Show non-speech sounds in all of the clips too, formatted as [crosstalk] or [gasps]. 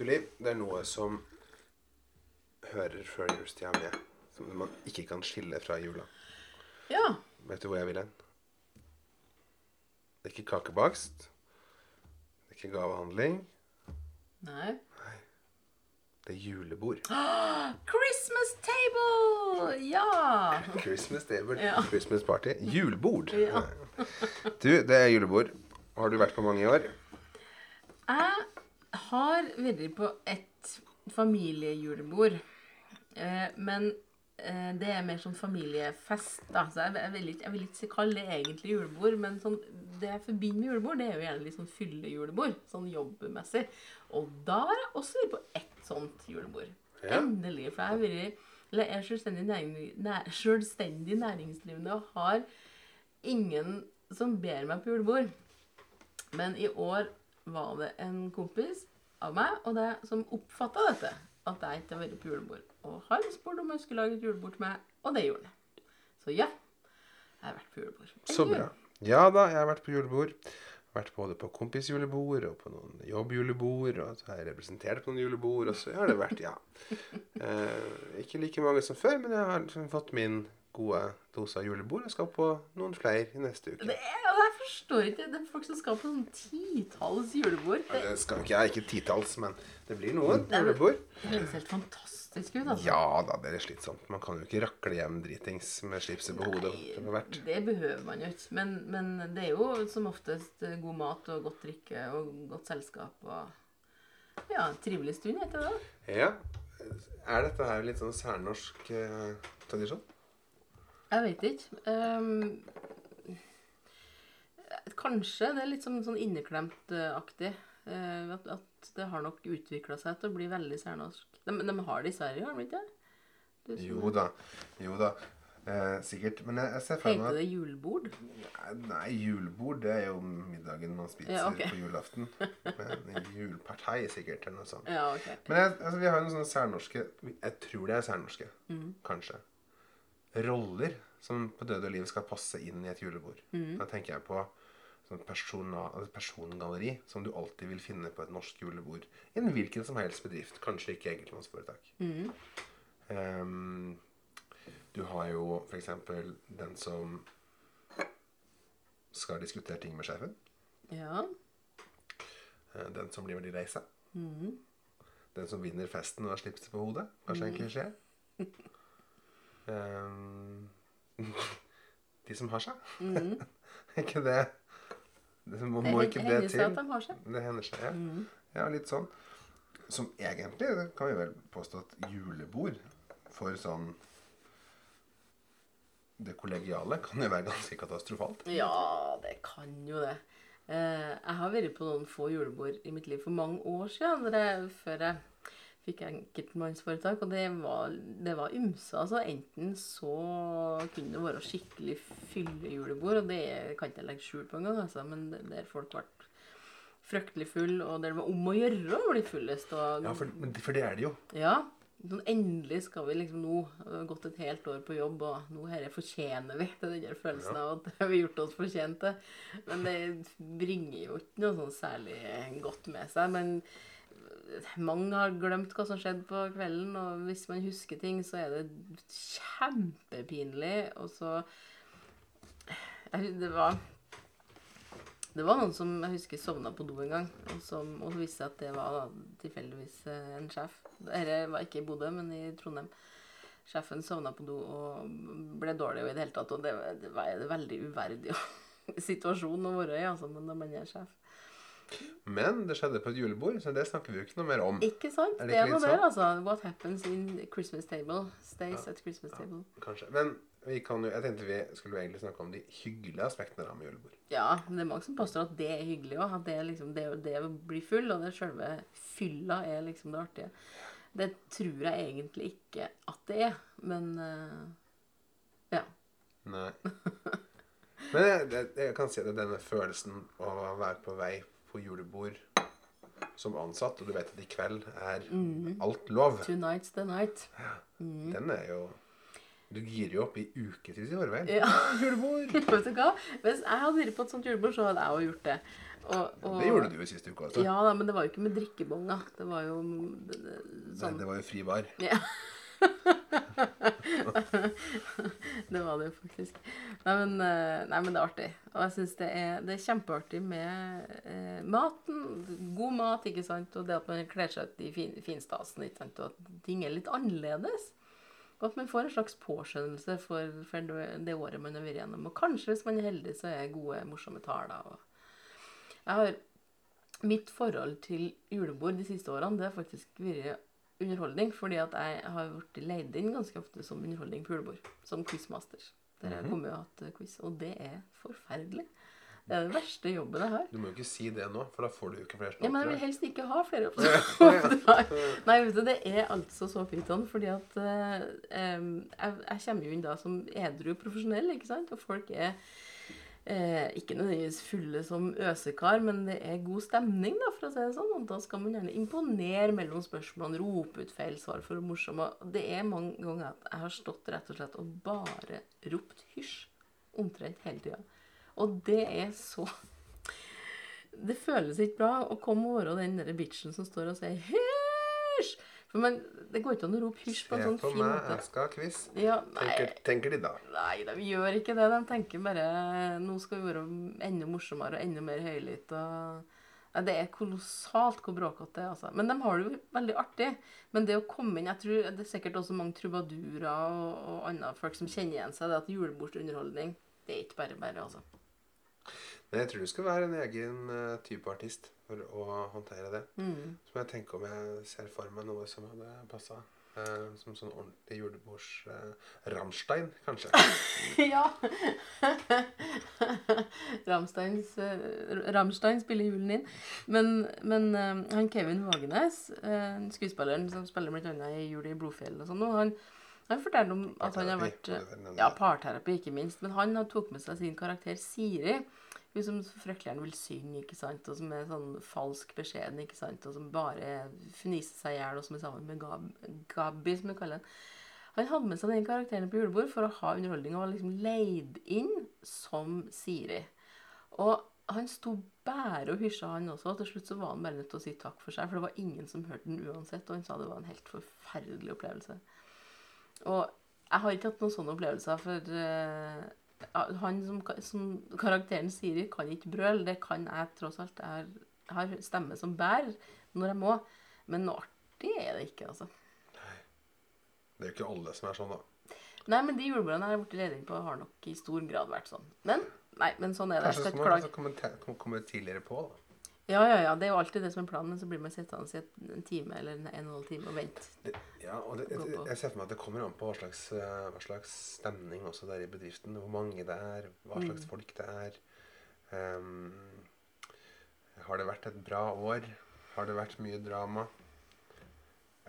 Du, Liv, det er noe som hører før julstida med. Som man ikke kan skille fra jula. Ja. Vet du hvor jeg vil hen? Det er ikke kakebakst. Det er ikke gavehandling. Nei. Det er julebord. [gasps] Christmas table! Ja! [laughs] Christmas table, Ja. Christmas party. Julebord. Ja. [laughs] Du, det er julebord. Har du vært på mange i år? Jeg har vært på et familiejulebord. Eh, men eh, det er mer sånn familiefest, da. Så jeg, vil ikke, jeg vil ikke kalle det egentlig julebord. Men sånn, det jeg forbinder med julebord, det er jo gjerne litt sånn fyllejulebord. Sånn jobbmessig. Og da har jeg også vært på ett sånt julebord. Ja. Endelig. For jeg vært eller jeg er selvstendig, næring, næ, selvstendig næringsdrivende og har ingen som ber meg på julebord. Men i år var det en kompis av meg og det som oppfatta dette. At jeg ikke har vært på julebord. Og han spurte om jeg skulle lage et julebord til meg, og det gjorde han. Så ja, jeg har vært på julebord. Så bra. Ja da, jeg har vært på julebord. Vært både på kompisjulebord og på noen jobbjulebord. Og så har jeg representert på noen julebord. Og så har det vært, ja [laughs] eh, Ikke like mange som før, men jeg har liksom fått min gode dose av julebord. og skal på noen flere i neste uke. Det er, jo jeg forstår ikke det er folk som skal på sånn titalls julebord. Det Det skal ikke jeg, ikke titalls, men det blir noen julebord. Det høres helt fantastisk ut. altså. Ja da, det er slitsomt. Man kan jo ikke rakle hjem dritings med slipset på hodet. Nei. Det behøver man jo ikke. Men, men det er jo som oftest god mat og godt drikke og godt selskap og ja, en trivelig stund, etter det. Ja. Er dette her litt sånn særnorsk eh, tradisjon? Jeg vet ikke. Ehm, kanskje det er litt sånn, sånn inneklemt-aktig. Uh, at, at det har nok utvikla seg til å bli veldig særnorsk. De, de har det i Sverige, har de ikke det? Jo da. Jo da. Eh, sikkert. Men jeg, jeg ser for meg Heter det julebord? Nei, Nei, julebord det er jo middagen man spiser Ja, okay. på julaften. Men julpartei sikkert, eller noe sånt. Ja, ok. Men jeg, altså, vi har jo noen sånne særnorske Jeg tror det er særnorske, Mm. kanskje. Roller som på døde og liv skal passe inn i et julebord. Mm. Da tenker jeg på sånn persona, altså persongalleri som du alltid vil finne på et norsk julebord. I en hvilken som helst bedrift. Kanskje ikke enkeltmannsforetak. Mm. Ehm, du har jo f.eks. den som skal diskutere ting med sjefen. Ja. Eh, Den som blir veldig lei seg. Mm. Den som vinner festen og har slipset på hodet. Kanskje en klisjé. um, de som har seg. Mm. [laughs] ikke det det må, Det må ikke seg til? at de har seg. Det hender seg, ja. Mm. Ja, litt sånn. Som egentlig kan vi vel påstå at julebord for sånn Det kollegiale kan jo være ganske katastrofalt. Ja, det kan jo det. Eh, jeg har vært på noen få julebord i mitt liv for mange år siden, før jeg fikk enkeltmannsforetak, og det var, det var ymse. Altså, enten så kunne det være skikkelig fyllejulebord, og det kan ikke jeg legge skjul på engang, altså, men der folk ble fryktelig full, og der det var om å gjøre å bli fullest. Og, Ja, for, men- for det er det jo. ja, sånn endelig skal vi liksom nå gått et helt år på jobb, og nå her fortjener vi til den følelsen av at vi har gjort oss fortjent til. Men det bringer jo ikke noe sånn særlig godt med seg. Men mange har glemt hva som skjedde på kvelden, og hvis man husker ting, så er det kjempepinlig. Og så jeg, Det var det var noen som jeg husker sovna på do en gang, og, som, og så viste seg at det var da tilfeldigvis eh, en sjef. Dette var ikke i Bodø, men i Trondheim. Sjefen sovna på do og ble dårlig i det hele tatt, og det, det var en veldig uverdig [laughs] situasjon å være i, altså, men når man er sjef. Men det skjedde på et julebord, så det snakker vi jo ikke noe mer om. Ikke sant? Er det Det er noe mer, altså. What happens in Christmas table stays at Christmas table. Kanskje. Men vi kan jo, jeg tenkte vi skulle egentlig snakke om de hyggelige aspektene da med julebord. Ja, det er mange som påstår at det er hyggelig òg. At det liksom det, det å bli full, og det selve fylla er liksom det artige. Det tror jeg egentlig ikke at det er, men uh, ja. Nei. Men jeg, jeg, jeg kan si at denne følelsen av å være på vei på julebord som ansatt, og du vet at i kveld er alt lov. Tonight's the night. ja Den er jo Du girer jo opp i ukevis i forveien. Ja. [laughs] Julebord! [laughs] Vet du hva? Hvis jeg hadde vært på et sånt julebord, så hadde jeg jo gjort det. Og, og, Det gjorde du jo siste uke også. Ja da, men det var jo ikke med drikkebonger. Det var jo det, det, Nei, sånn det var jo fri bar. Ja. [laughs] det var det jo faktisk. Nei men, eh, nei, men det er artig. Og jeg syns det, det er kjempeartig med eh, maten. God mat, ikke sant. Og det at man kler seg ut i fin, finstasen, ikke sant. Og at ting er litt annerledes. Og at man får en slags påskjønnelse for, for det, året man har vært gjennom. Og kanskje, hvis man er heldig, så er gode, morsomme taler. Og jeg har Mitt forhold til julebord de siste årene, det har faktisk vært underholdning. Fordi at jeg har blitt leid inn ganske ofte som underholdning på julebord. Som quizmaster. Der jeg kommer og har hatt quiz. Og det er forferdelig. Det er den verste jobben jeg har. Du må jo ikke si det nå, for da får du jo ikke flere Ja, men jeg vil helst ikke ha flere [laughs] oppdrag. Nei, vet du, det er altså så pyton, fordi at eh, jeg, jeg kommer jo inn da som edru profesjonell, ikke sant? Og folk er eh, ikke nødvendigvis fulle som øsekar, men det er god stemning, da, for å si det sånn. Og da skal man gjerne imponere mellom spørsmålene, rope ut feil svar for å morsomme. Det er mange ganger at jeg har stått rett og slett og bare ropt hysj omtrent hele tida. Og det er så det føles ikke bra å komme over den der bitchen som står og sier hysj! For man, det går ikke an å rope hysj på en Se sånn på fin meg, måte. jeg skal ha quiz. Ja, Tenker, tenker de da. nei, de gjør ikke det. De tenker bare nå skal vi være enda morsommere og enda mer høylytt. Og... Nei, det er kolossalt hvor bråkete det er. Altså. Men de har det jo veldig artig. Men det å komme inn Jeg tror det er sikkert også mange trubadurer og, og andre folk som kjenner igjen seg det at julebordsunderholdning det er ikke bare bare, altså. Men jeg tror du skal være en egen eh, type artist for å håndtere det. Mm. Så må jeg tenke om jeg ser for meg noe som hadde passa. Uh, som sånn ordentlig julebords uh, Ramstein, kanskje. [laughs] ja. [laughs] Ramsteins, uh, Ramstein spiller julen inn. Men, men eh, han Kevin Vågenes, eh, skuespilleren som spiller annet i Jul i Blodfjell og sånn, han, han forteller om at han har vært. Ja, parterapi, ikke minst. Men han tok med seg sin karakter Siri. Hun som frøkleren vil synge, ikke sant, og som er sånn falsk beskjeden, ikke sant, og som bare fniser seg i hjel, og som er sammen med Gab Gabi, som vi kaller den. Han hadde med seg den karakteren på julebord for å ha underholdning, og var liksom leid inn som Siri. Og han sto bare og hysja, han også. og Til slutt så var han bare nødt til å si takk for seg, for det var ingen som hørte den uansett. Og han sa det var en helt forferdelig opplevelse. Og jeg har ikke hatt noen sånne opplevelser, for ja, han som, som karakteren Siri kan ikke brøle. Det kan jeg tross alt. Jeg har, stemme som bærer når jeg må. Men noe artig er det ikke, altså. Det er jo ikke alle som er sånn, da. Nei, men de julebordene jeg har blitt ledet inn på, har nok i stor grad vært sånn. Men nei, men sånn er det. Kanskje skal man komme, komme tidligere på, da. Ja, ja, ja. Det er jo alltid det som er planen, men så blir man sittende i en time eller en, en og en halv time og vente. Ja, og det, jeg, jeg ser for meg at det kommer an på hva slags, eh, hva slags stemning også det er i bedriften. Hvor mange det er, hva Mm. slags folk det er. Um, har det vært et bra år? Har det vært mye drama?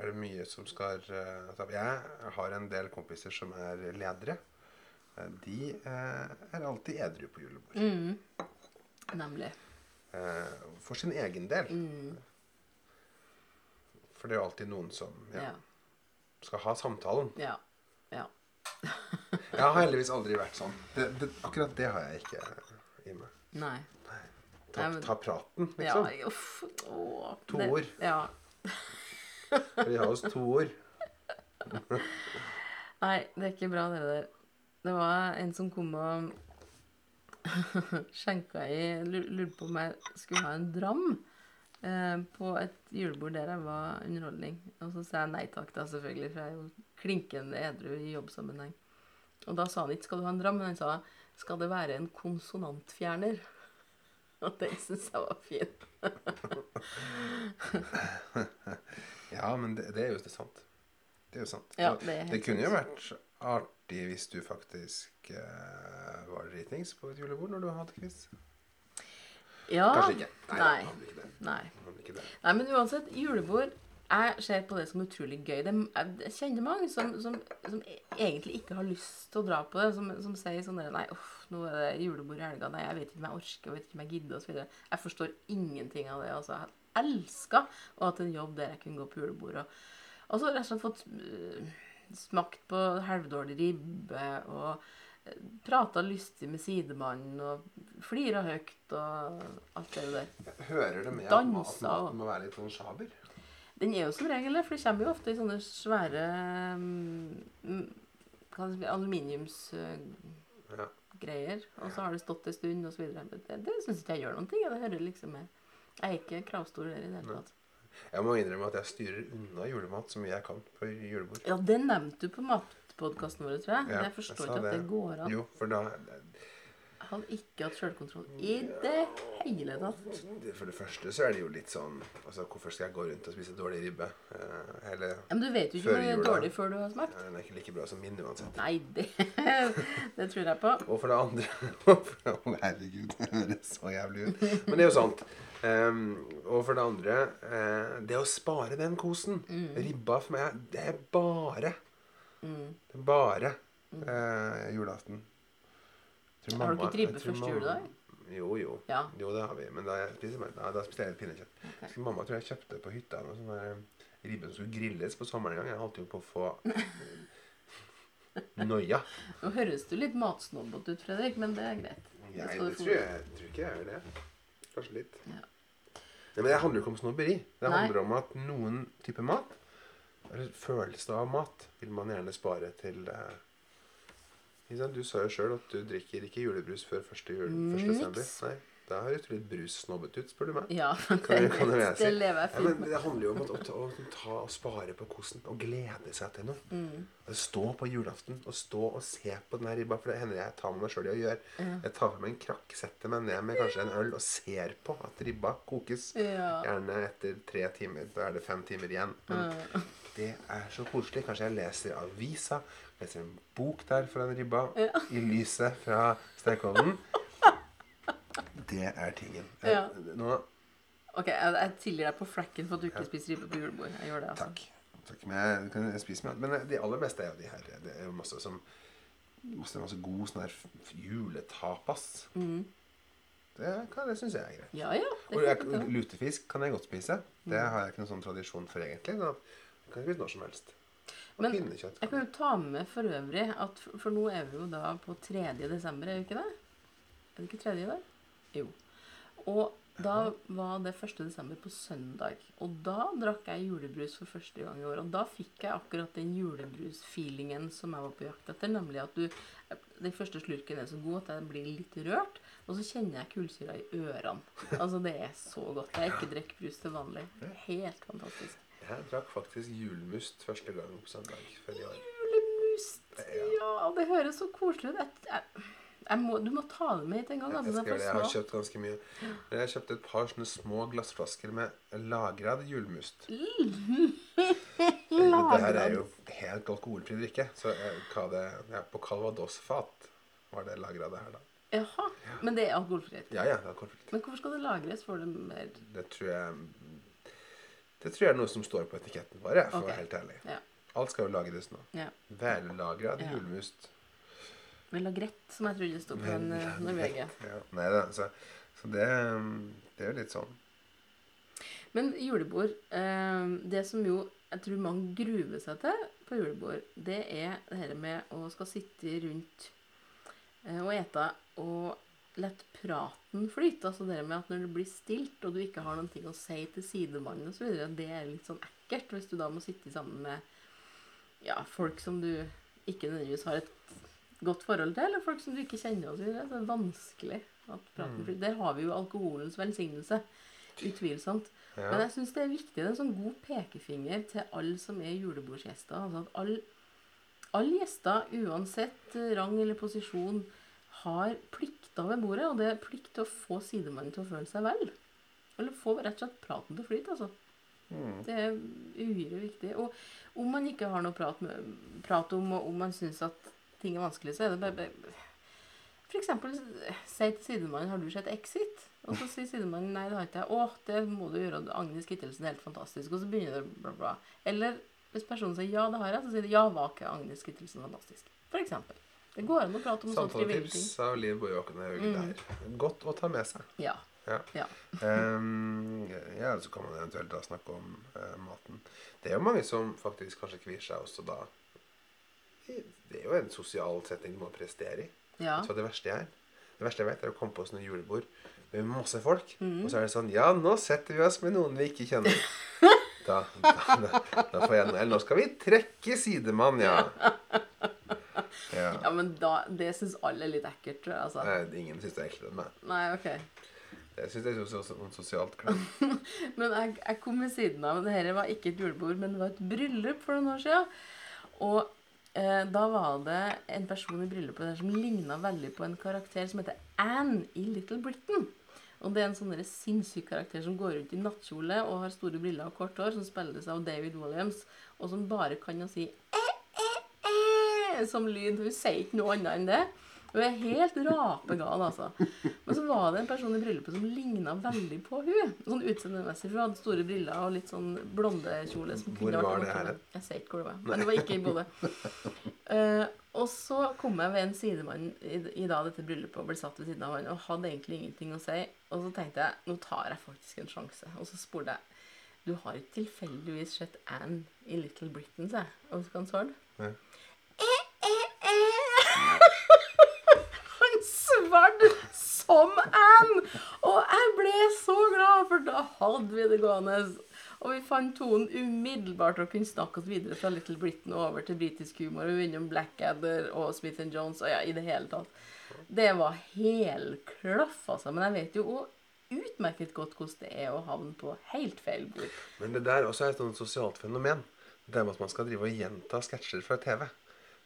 Er det mye som skal altså, Jeg har en del kompiser som er ledere. Eh, De er alltid edru på julebord. Mm. Nemlig. For sin egen del. Mm. For det er jo alltid noen som ja, Ja. Skal ha samtalen. Ja. Ja. [laughs] Jeg har heldigvis aldri vært sånn. Det, det, akkurat det har jeg ikke i meg. Nei. Ta, Nei, men- ta praten, Ja, liksom. uff. Åh, To det- ord. Ja. [laughs] Vi har oss to ord. [laughs] Nei, det er ikke bra, det der. Det var en som kom og skjenka i lu- Lurte på om jeg skulle ha en dram eh, på et julebord der jeg var underholdning. Og så sa jeg nei takk, da, selvfølgelig, for jeg er jo klinkende edru i jobbsammenheng. Og da sa han ikke 'skal du ha en dram', men han sa 'skal det være en konsonantfjerner'? [laughs] Og den syns jeg var fin. [laughs] Ja, men det, det er jo sant. Det er jo sant. Ja, det er det kunne jo vært artig hvis du faktisk eh, var dritings på et julebord når du hadde quiz. Ja. Kanskje ikke. Nei, Nei. hadde ikke det. Nei. Hadde ikke det. Nei, men uansett, julebord Jeg ser på det som utrolig gøy. Det, jeg kjenner mange som, som, som egentlig ikke har lyst til å dra på det. Som, som sier sånn der Nei, uff, nå er det julebord i helga. Nei, jeg vet ikke om jeg orker, jeg vet ikke om jeg gidder, osv. Jeg forstår ingenting av det. Altså, jeg elska å ha en jobb der jeg kunne gå på julebord. Og, og så rett og slett fått uh, smakt på halvdårlig ribbe og prata lystig med sidemannen og flira høyt og alt det der. Hører det med Dansa at maten må være litt sånn sjaber? Den er jo som regel det, for det kommer jo ofte i sånne svære si, aluminiumsgreier. Og så har det stått en stund, og så videre. Det, det syns ikke jeg gjør noen ting. Det hører liksom med. Jeg er ikke kravstor der i det hele tatt. Jeg må innrømme at jeg styrer unna julemat så mye jeg kan på julebord. Ja, det nevnte du på matpodkasten vår, tror jeg. Ja, jeg forstår jeg ikke at det går an. Jo, for da Han ikke hatt sjølkontroll i det hele tatt. For det første så er det jo litt sånn Altså, hvorfor skal jeg gå rundt og spise dårlig ribbe? Eh, Hele Ja, Men du vet jo ikke hvor om det er dårlig før du har smakt. Den er ikke like bra som min uansett. Nei, det, [laughs] det tror jeg på. Og for det andre [laughs] herregud, [laughs] det høres så jævlig ut. Men det er jo sant. Um, og for det andre uh, Det å spare den kosen. Ribba for meg, det er bare Mm. Det er bare eh, julaften. Jeg tror Har du mamma- ikke ribbe jeg første mamma- juledag? Jo, jo. Ja. Jo, det har vi. Men da, jeg spiser, meg- da, da spiser jeg pinnekjøtt. Okay. Så Mamma tror jeg kjøpte på hytta noe sånn ribbe som skulle grilles på sommeren en gang. Jeg holdt jo på å få [laughs] noia. Nå høres du litt matsnobbete ut, Fredrik, men det er greit. Jeg, det tror jeg, jeg tror ikke jeg gjør det. Kanskje litt. Ja. Nei, men det handler jo ikke om snobberi. Det Nei. handler om at noen typer mat, eller følelsen av mat, vil man gjerne spare til eh. Du sa jo sjøl at du drikker ikke julebrus før 1. Jul, 1. desember. Nei, da har du litt brussnobbet ut, spør du meg. Ja, Kan det, kan du si. det lever jeg Ja, fint men med. det handler jo om å, ta, å ta og spare på kosen og glede seg til noe. Mm. Stå på julaften og stå og se på den her ribba. For det hender jeg tar med meg sjøl i å gjøre. Jeg tar med meg en krakk, setter meg ned med kanskje en øl og ser på at ribba kokes. Ja. Gjerne etter tre timer. Da er det fem timer igjen. Men det er så koselig. Kanskje jeg leser avisa, leser en bok der foran ribba, Ja. i lyset fra stekeovnen. Det er tingen. Ja. Nå Ok, jeg, jeg tilgir deg på flekken for at du ikke spiser ribbe på julebord. Jeg gjør det, altså. Takk. Takk. Men jeg kan spise med Men de aller beste er jo de her. Det er jo masse som masse, masse god sånn her juletapas. Mm. Det, kan- det syns jeg er greit. Ja, ja. Og jeg, lutefisk kan jeg godt spise. Det har jeg ikke noen sånn tradisjon for, egentlig. Da kan spise når som helst. Og Men pinnekjøtt. Jeg kan jo ta med for øvrig at For, for nå er vi jo da på 3. desember, er vi ikke det? Er det ikke 3. i dag? Jo. Og da var det 1. desember på søndag. Og da drakk jeg julebrus for første gang i år. Og da fikk jeg akkurat den julebrusfeelingen som jeg var på jakt etter. Nemlig at du Den første slurken er så god at jeg blir litt rørt. Og så kjenner jeg kullsyra i ørene. Altså, det er så godt. Jeg ikke drikker brus til vanlig. Helt fantastisk. Jeg drakk faktisk julmust første gang på søndag før i år. Ja. Det høres så koselig ut. Jeg, jeg, jeg må, du må ta det med hit en gang. Jeg, Altså, skal gjøre det. jeg for har små. kjøpt ganske mye. Men Jeg kjøpt et par sånne små glassflasker med lagrad julmust. [laughs] Det her er jo helt alkoholfri drikke. Så jeg, hva det, ja, på Calvados-fat var det lagra det her, da. Jaha, Men det er alkoholfritt. Ja, ja, det er alkoholfritt. Men hvorfor skal det lagres? Får det mer Det tror jeg Det tror jeg er noe som står på etiketten vår, for å være helt ærlig. Ja. Alt skal jo lagres nå. ja. Vellagrad Ja. julmust. Velagrett, som jeg trodde det sto på en uh, Norvegia. Ja. Nei da, så, så det, det er jo litt sånn. Men julebord eh, Det som jo jeg tror mange gruer seg til på julebord, det er det her med å skal sitte rundt eh, og ete og lett praten flyte. Altså det med at når det blir stilt, og du ikke har noen ting å si til sidemannen osv., det er litt sånn ekkelt hvis du da må sitte sammen med ja, folk som du ikke nødvendigvis har et godt forhold til, eller folk som du ikke kjenner osv. Det er vanskelig at praten flyter. Der har vi jo alkoholens velsignelse. Utvilsomt. Ja. Men jeg syns det er viktig. Det er en sånn god pekefinger til alle som er julebordsgjester. Altså at alle, all gjester, uansett rang eller posisjon, har plikter ved bordet. Og det er plikt til å få sidemannen til å føle seg vel. Eller få rett og slett praten til å flyte, altså. Mm. Det er uhyre viktig. Og om man ikke har noe prat, med, prat om, og om man syns at ting er vanskelig, så er det bare, bare eksempel si til sidemannen 'Har du sett Exit?' Og så sier sidemannen 'Nei, det har ikke jeg'. 'Å, det må du gjøre. Agnes Kittelsen er helt fantastisk.' Og så begynner det bla, bla. Eller hvis personen sier 'Ja, det har jeg', så sier de 'Ja, var ikke Agnes Kittelsen fantastisk?' For eksempel. Det går an å prate om sånt. Samtaletips av Liv Boje det der. Godt å ta med seg. Ja. Ja. ja. Um, ja, så kan man eventuelt da snakke om uh, maten. Det er jo mange som faktisk kanskje kvier seg også da. Det er jo en sosial setting du må prestere i. Ja. Så det verste er Det verste jeg vet, er å komme på sånne julebord med masse folk, Mm. og så er det sånn Ja, nå setter vi oss med noen vi ikke kjenner. [laughs] Da, da, da, da får jeg noe Eller nå skal vi trekke sidemann, ja. Ja. ja, men da, det syns alle er litt ekkelt, jeg. Altså. Nei, ingen syns det er ekkelt Nei. Nei, ok. Jeg syns det er sos- sosialt klem. [laughs] Men jeg, jeg kom ved siden av Dette var ikke et julebord, men det var et bryllup for noen år siden. Og eh, da var det en person i bryllupet der som ligna veldig på en karakter som heter Anne i Little Britain. Og det er en sånn sinnssyk karakter som går rundt i nattkjole og har store briller og kort hår, som spilles av David Williams, og som bare kan å si eh, som lyd. Hun sier ikke noe annet enn det. Hun er helt rapegal, altså. Men så var det en person i bryllupet som ligna veldig på hun. Sånn utseendemessig. for Hun hadde store briller og litt sånn blondekjole. som Hvor var det her, Jeg sier ikke hvor det var. Men det var ikke i Bodø. Uh, og så kom jeg ved en sidemann i, i da dette bryllupet og ble satt ved siden av han og hadde egentlig ingenting å si. Og så tenkte jeg nå tar jeg faktisk en sjanse. Og så spurte jeg du har ikke tilfeldigvis sett Anne i Little Britain, sa jeg. Og så kan han svare. Nei. Han svarte som Anne! Og jeg ble så glad, for da hadde vi det gående. Og vi fant tonen umiddelbart og kunne snakke oss videre fra Little Britain over til britisk humor. Og innom Blackadder og Smith Jones og ja, i det hele tatt. Det var helklaff, altså. Men jeg vet jo òg utmerket godt hvordan det er å havne på helt feil bord. Men det der også er et sånt sosialt fenomen. Det med at man skal drive og gjenta sketsjer fra TV.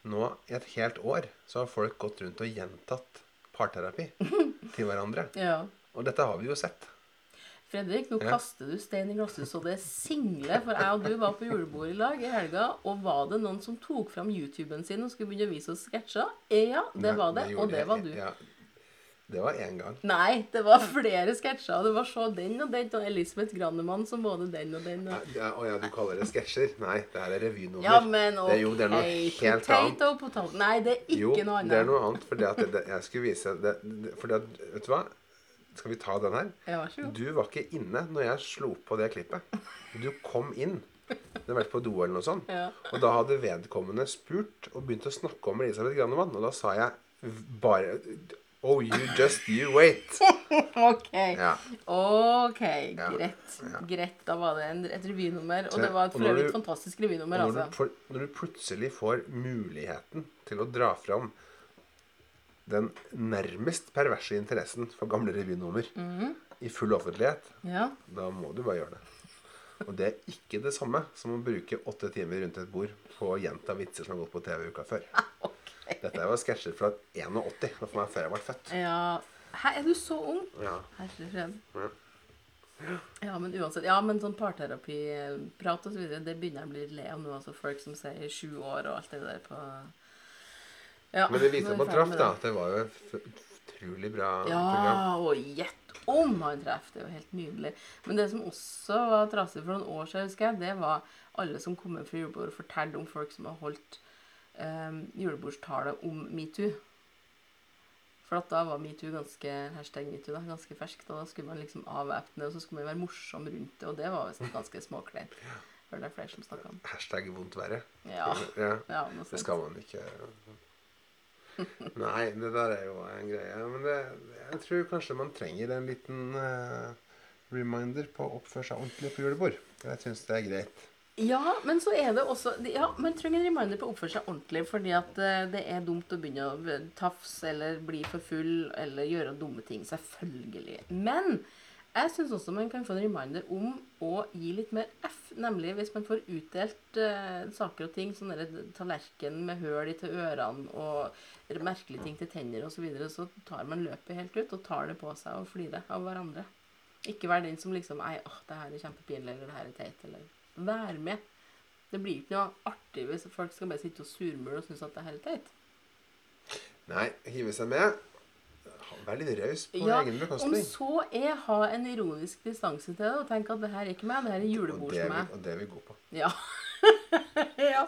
Nå i et helt år så har folk gått rundt og gjentatt parterapi [laughs] til hverandre. Ja. Og dette har vi jo sett. Fredrik, nå Ja. kaster du stein i glasshus, og det er single. For jeg og du var på julebord i lag i helga, og var det noen som tok fram YouTuben sin og skulle begynne å vise oss sketsjer? Ja, det var det, og det var du. Det var én gang. Nei, det var flere sketsjer. Det var så den og den, og Elisabeth Grannemann som både den og den. Og... ja, Å ja, du kaller det sketsjer? Nei, det her er revynummer. Ja, men ok. det, jo, det er noe helt annet. potato. Nei, det er ikke Jo, noe annet. det er noe annet. Fordi at det, det, jeg skulle vise det, det, Vet du hva? Skal vi ta den her? Ja, vær så god. Du var ikke inne når jeg slo på det klippet. Du kom inn. Du har vært på do eller noe sånt. Ja. Og da hadde vedkommende spurt og begynt å snakke om Elisabeth Grannemann. Og da sa jeg bare Oh, you just you wait. [laughs] OK. Ja. OK, Ja, greit. ja. Greit. Da var det en, et revynummer. Og det var et for øvrig du- et fantastisk revynummer, når, altså. du når du plutselig får muligheten til å dra fram den nærmest perverse interessen for gamle revynummer Mhm. i full offentlighet, Ja. da må du bare gjøre det. Og det er ikke det samme som å bruke åtte timer rundt et bord på å gjenta vitser som har gått på TV uka før. [laughs] Dette var sketsjer fra 81, for meg før jeg ble født. Ja Hæ, er du så ung? Ja. Herre fred. Ja. Ja, men uansett. Ja, men sånn parterapiprat og så videre, det begynner jeg å bli lei av nå. Altså folk som sier sju år og alt det der på ja, Men det viser er at man traff, da. det. At det var jo et utrolig bra program. Ja, og gjett om han treffer. Det er jo helt nydelig. Men det som også var trasig for noen år siden, husker jeg, det var alle som kom inn fra julebord og fortalte om folk som har holdt um, julebordstale om metoo. For at da var metoo ganske hashtag metoo da, ganske ferskt. Og da skulle man liksom avvæpne, og så skulle man være morsom rundt det. Og det var visst ganske småkleint. For det er flere som snakker om. Hashtag vondt verre. Ja. ja. ja Det skal man ikke Nei, det der er jo en greie. Men det, jeg tror kanskje man trenger en liten uh, reminder på å oppføre seg ordentlig på julebord. Jeg syns det er greit. Ja, men så er det også Ja, man trenger en reminder på å oppføre seg ordentlig, fordi at eh, det er dumt å begynne å tafse eller bli for full eller gjøre dumme ting. Selvfølgelig. Men jeg syns også man kan få en reminder om å gi litt mer F. Nemlig hvis man får utdelt uh, saker og ting, sånn tallerken med høl i til ørene og merkelige ting til tenner osv., så, videre, så tar man løpet helt ut og tar det på seg og flirer av hverandre. Ikke vær den som liksom Ei, åh, det her er kjempepinlig, eller det her er teit, eller Vær med. Det blir ikke noe artig hvis folk skal bare sitte og surmule og synes at det er helt teit. Nei, hive seg med. Vær litt raus på Ja, egen Om så er ha en ironisk distanse til det og tenke at det her er ikke meg, det her er julebord er som meg. og det er vi gode på. Ja. [laughs] ja.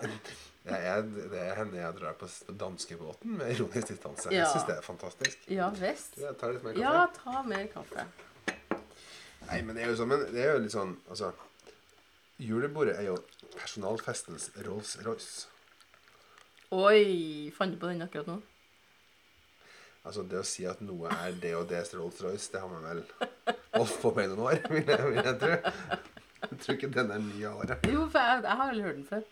Det er, det er henne jeg drar på på danskebåten med ironisk distanse. Ja. Jeg syns det er fantastisk. Ja visst. Jeg litt mer kaffe. Ja, ta mer kaffe. Nei, men det er jo sånn, men det er jo litt sånn Altså, julebordet er jo personalfestens Rolls-Royce. Oi! Fant du på den akkurat nå? Altså, det å si at noe er det og dets Rolls-Royce, det har man vel holdt på med i noen år, [laughs] vil jeg, vil jeg tro. Jeg tror ikke den er ny av året. Jo, for jeg, jeg har vel hørt den før.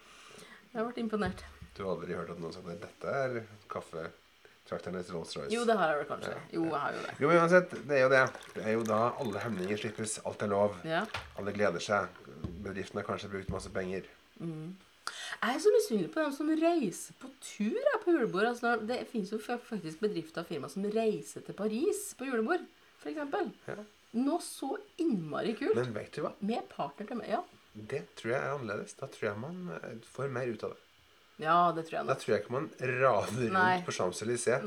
Jeg har vært imponert. Du har aldri hørt at noen har sagt at dette er kaffetrakternes Rolls-Royce? Jo, det har jeg vel kanskje. Jo, jeg har jo det. Jo, men uansett, det er jo det. Det er jo da alle hemninger slippes. Alt er lov. Ja. Alle gleder seg. Bedriften har kanskje brukt masse penger. Jeg er så misunnelig på dem som reiser på tur jeg, på julebord. Altså, det finnes jo faktisk bedrifter og firmaer som reiser til Paris på julebord, f.eks. Ja. Noe så innmari kult. Men vet du hva? Med partner til meg. Ja. Det tror jeg er annerledes. Da tror jeg man eh, får mer ut av det. ja, det tror jeg Da tror jeg ikke man rader rundt Nei. på Champs-Élysées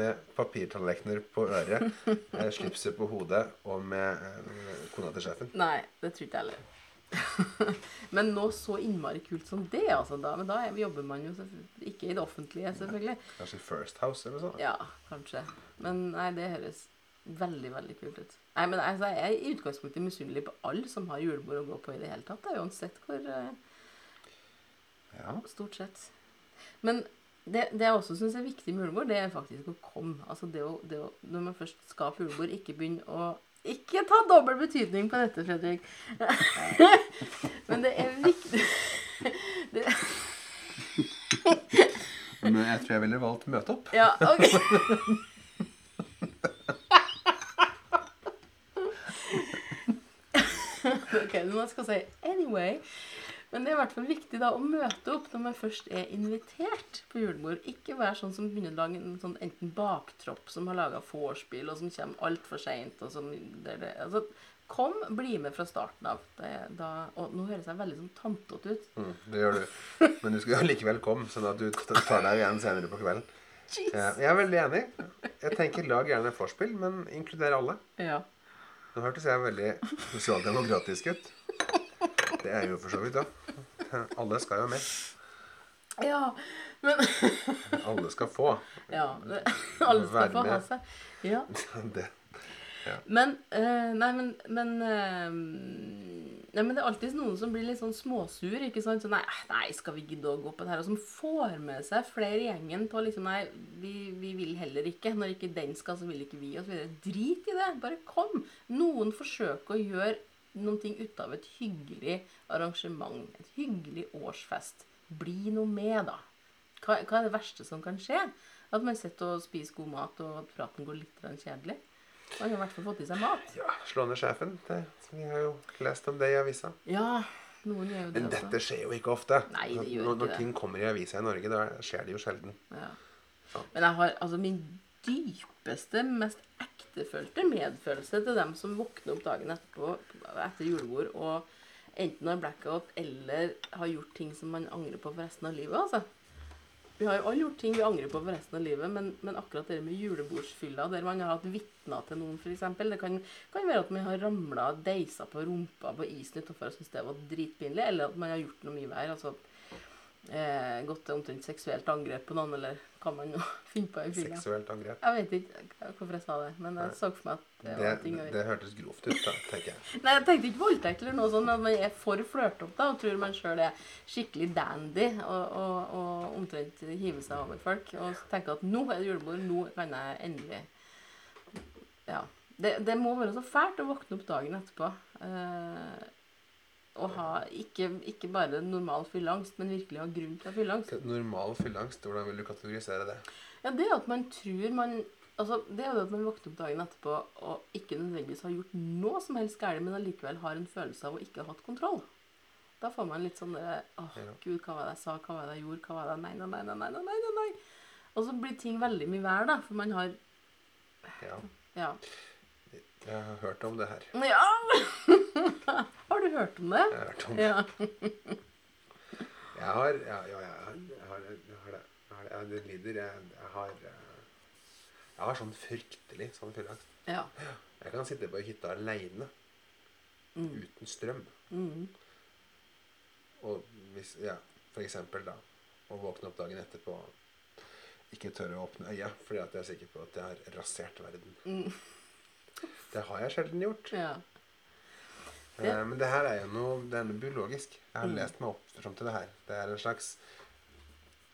med papirtallerkener på øret, [laughs] eh, slipset på hodet og med eh, kona til sjefen. Nei, det tror ikke jeg heller. [laughs] Men noe så innmari kult som det, altså. Da, men da er- jobber man jo ikke i det offentlige, selvfølgelig. Kanskje First House eller sånt. Ja, kanskje. Men nei, det høres veldig, veldig kult ut. Nei, men altså, Jeg er i utgangspunktet misunnelig på alle som har julebord å gå på i det hele tatt. da, Uansett hvor uh, Ja. Stort sett. Men det, det jeg også syns er viktig med julebord, det er faktisk å komme. Altså det å, det å, Når man først skal på julebord, ikke begynne å Ikke ta dobbel betydning på dette, Fredrik. [laughs] Men det er viktig [laughs] det, Men jeg tror jeg ville valgt møte opp. Ja, ok. [laughs] ok, nå skal jeg si anyway. Men det er i hvert fall viktig da å møte opp når man først er invitert på julebord. Ikke være sånn som begynner å lage en sånn enten baktropp som har laga vorspiel, og som kommer altfor seint. Altså, kom, bli med fra starten av. Det, da, og nå høres jeg veldig sånn tantete ut. Mm, det gjør du. Men du skal jo likevel komme, sånn at du tar deg igjen senere på kvelden. Ja, Jeg er veldig enig. Jeg tenker lag gjerne vorspiel, men inkluder alle. Ja. Nå hørtes jeg veldig sosialdemokratisk ut. [laughs] Det er jo for så vidt, ja. Alle skal jo med. ja, men Alle skal få. Ja, alle skal få ha seg. Ja. [laughs] Det. Men eh, Nei, men men, eh, nei, men det er alltid noen som blir litt sånn småsur. ikke sant? Så nei, nei, skal vi gidde å gå på det her? Og som får med seg flere i gjengen på liksom Nei, vi, vi vil heller ikke. Når ikke den skal, så vil ikke vi. Og så videre. Drit i det. Bare kom. Noen forsøker å gjøre noe ut av et hyggelig arrangement. Et hyggelig årsfest. Bli noe med, da. Hva, hva er det verste som kan skje? At man sitter og spiser god mat, og at praten går litt kjedelig? Man har i hvert fall fått i seg mat. Ja, slå ned sjefen. Det, vi har jo lest om det i avisa. Ja, noen gjør jo det Men også. dette skjer jo ikke ofte. Nei, det gjør når, ikke ting det. ting kommer i avisa i Norge, da skjer det jo sjelden. Ja. Ja. Men jeg har altså min dypeste, mest ektefølte medfølelse til dem som våkner opp dagen etterpå etter julebord og enten har blackout eller har gjort ting som man angrer på for resten av livet. altså. Vi har jo alle gjort ting vi angrer på for resten av livet, men, men akkurat det med julebordsfylla, der man har hatt vitner til noen, f.eks. Det kan, kan være at man har ramla og deisa på rumpa på isen utenfor og syntes det var dritpinlig, eller at man har gjort noe mye verre. altså eh, gått til omtrent seksuelt angrep på noen, eller hva man nå [laughs] finner på i fylla. Seksuelt angrep. Jeg vet ikke hvorfor jeg sa det, men jeg så for meg at det Det, var ting å det, gjøre. hørtes grovt ut, da, tenker jeg. [laughs] Nei, jeg tenkte ikke voldtekt eller noe sånt, men man er for flørtete og tror man sjøl er skikkelig dandy og, og, og omtrent hiver seg over folk. Og tenker at nå er det julebord, nå kan jeg endelig Ja. Det, det må være så fælt å våkne opp dagen etterpå eh, og ha ikke, ikke bare normal fylleangst, men virkelig ha grunn til å ha fylleangst. Normal fylleangst, hvordan vil du kategorisere det? Ja, det er at man tror man Altså, det er jo det at man våkner opp dagen etterpå og ikke nødvendigvis har gjort noe som helst galt, men allikevel har en følelse av å ikke ha hatt kontroll. Da får man litt sånn derre Åh, oh, gud, hva var det jeg sa? Hva var det jeg gjorde? Hva var det nei, nei, nei, nei, nei, nei, nei. Og så blir ting veldig mye verre, da, for man har Ja, Ja. jeg har hørt om det her. Ja! [laughs] har du hørt om det? Jeg har hørt om det. Ja. [laughs] Jeg har Ja, ja jeg, har, jeg, har, jeg har det. Jeg har det. Jeg, lider. Jeg, jeg har eh, Jeg har sånn fryktelig sånn fylleangst. ja. Jeg kan sitte på hytta aleine Mm. uten strøm. Mm. Og hvis Ja, for eksempel da å våkne opp dagen etterpå ikke tørre å åpne øya fordi at jeg er sikker på at jeg har rasert verden. Mm. Det har jeg sjelden gjort. ja. Det- Eh, men det her er jo noe, det er noe biologisk. Jeg har Mm. lest meg opp fram til det her. Det er en slags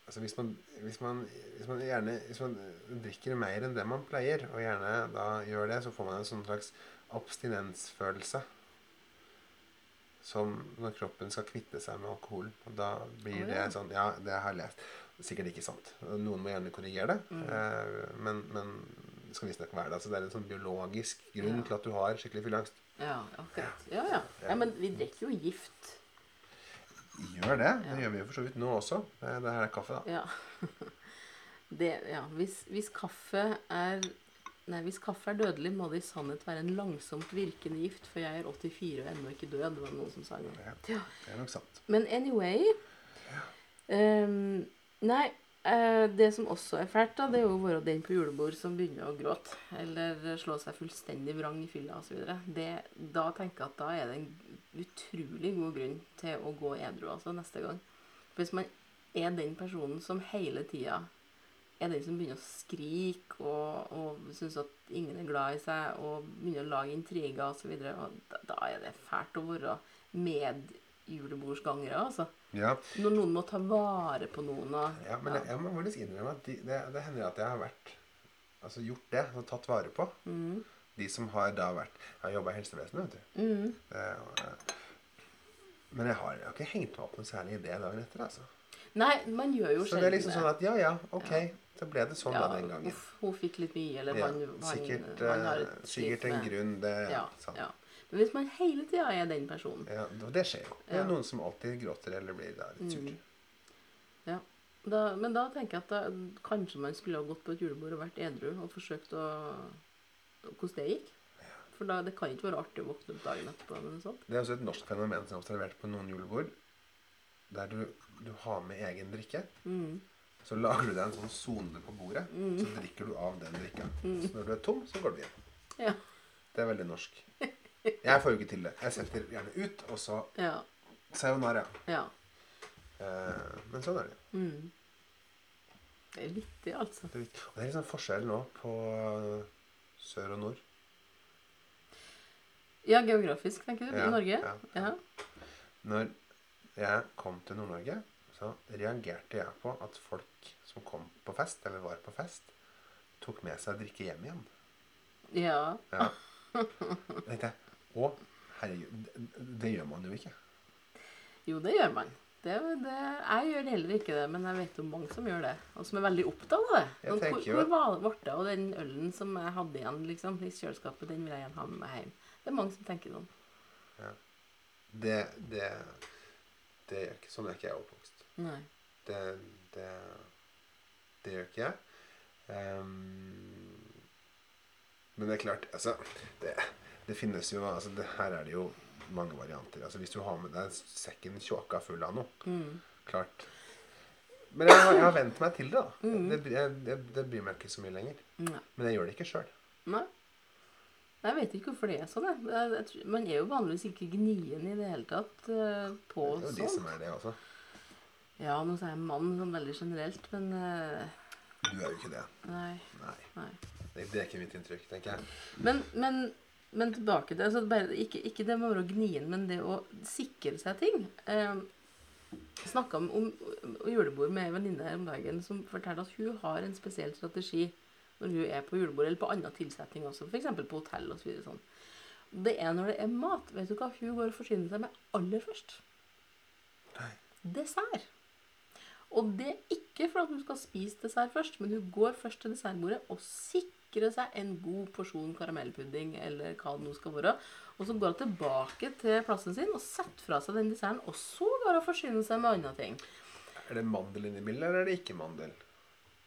Altså hvis man, hvis, man, hvis man gjerne Hvis man drikker mer enn det man pleier, og gjerne da gjør det, så får man en sånn slags abstinensfølelse. Som når kroppen skal kvitte seg med alkohol. Og da blir Å, det sånn Ja, det har jeg lest. Sikkert ikke sant. Noen må gjerne korrigere det. Mm. Eh, men, men det skal visstnok være det. Altså det er en sånn biologisk grunn Ja. til at du har skikkelig fylleangst. Ja, akkurat. Ja, ja. ja, men vi drikker jo gift. Gjør det. Det gjør vi jo for så vidt nå også. Det, det her er kaffe, da. Ja. [laughs] Det, ja. Hvis, hvis kaffe er Nei, hvis kaffe er dødelig, må det i sannhet være en langsomt virkende gift, for jeg er 84 og ennå ikke død. Det var det noen som sa Det. Ja, Ja. det er nok sant. Men anyway um, Nei, eh, det som også er fælt, da, det er jo å være den på julebord som begynner å gråte. Eller slå seg fullstendig vrang i fylla osv. Da tenker jeg at da er det en utrolig god grunn til å gå edru altså, neste gang. Hvis man er den personen som hele tida er den som begynner å skrike og, og syns at ingen er glad i seg, og begynner å lage intriger osv., da, da er det fælt å være medjulebordsgangere, altså. Ja, Når noen må ta vare på noen og ja men jeg, jeg må faktisk innrømme at de, det, det hender at jeg har vært Altså gjort det og tatt vare på. mm, De som har da vært Jeg har jobba i helsevesenet, vet du. mm, Det, eh, men jeg har, jeg har ikke hengt meg opp noe særlig i det dagen etter. altså. Nei, man gjør jo Så det er liksom sånn at ja, ja, ok. Ja. Så ble det sånn ja, da den gangen. Uff, hun fikk litt mye, eller Ja, han, han, sikkert, han har eh, et sikkert en med- grunn, det Ja, sant. ja. Men hvis man hele tida er den personen Ja, det skjer jo. Det er Ja. noen som alltid gråter eller blir litt sur. Mm. da, Men da tenker jeg at da, kanskje man skulle ha gått på et julebord og vært edru og forsøkt å Hvordan det gikk. For da, det kan ikke være artig å våkne opp dagen etterpå sånt. Det er også et norsk fenomen som er observert på noen julebord. Der du, du har med egen drikke. Mm. Så lager du deg en sånn sone på bordet. Mm. Så drikker du av den drikka. Så når du er tom, så går du hjem. Ja. Det er veldig norsk. [laughs] Jeg får jo ikke til det. Jeg setter gjerne ut, og så Ja. sayonara. ja. Eh, men sånn er det. Mm. Det er vittig, altså. Det er, viktig. og det er litt sånn forskjell nå på sør og nord. Ja, geografisk, tenker du? Ja, I Norge? ja. ja. Når jeg kom til Nord-Norge, så reagerte jeg på at folk som kom på fest, eller var på fest, tok med seg drikke hjem igjen. Ja. Ja. [laughs] Tenkte jeg Å, herregud, det, gjør man jo ikke. Jo, det gjør man. Det, det, jeg gjør heller ikke det, men jeg vet om mange som gjør det. Og som er veldig opptatt av det. Jo hvor, hvor var det av den ølen som jeg hadde igjen liksom, i kjøleskapet, den vil jeg igjen ha med meg hjem. Det er mange som tenker sånn. Det, det, det gjør ikke Sånn er ikke jeg oppvokst. Nei. Det, det, det gjør ikke jeg. Um, men det er klart Altså, det, det finnes jo altså det, Her er det jo mange varianter. Altså Hvis du har med deg sekken tjåka full av noe Mm. Klart. Men jeg, jeg har vent meg til det. da. Mm. Det, det, det, det bryr meg ikke så mye lenger. Nei. Men jeg gjør det ikke sjøl. Jeg vet ikke hvorfor det er sånn. jeg. Jeg, jeg, tror- man er jo vanligvis ikke gnien i det hele tatt uh, på Det er jo de som er det også. Ja, nå sier jeg mann sånn veldig generelt, men uh, Du er jo ikke det. nei. Nei. nei. Det, det er ikke mitt inntrykk, tenker jeg. Men, men, men tilbake til altså bare, ikke, ikke det med å være gnien, men det å sikre seg ting. Eh, Snakka om, om, julebord med ei venninne her om dagen som forteller at hun har en spesiell strategi når hun er på julebord, eller på annen tilsetning også, f.eks. på hotell osv. Sånn. Det er når det er mat. Vet du hva hun går og forsyner seg med aller først? Nei. Dessert. Og det er ikke for at hun skal spise dessert først, men hun går først til dessertbordet og sikrer seg en god porsjon karamellpudding eller hva det nå skal være. Og så går hun tilbake til plassen sin og setter fra seg den desserten, og så går hun og forsyner seg med andre ting. Er det mandel inni bildet, eller er det ikke mandel?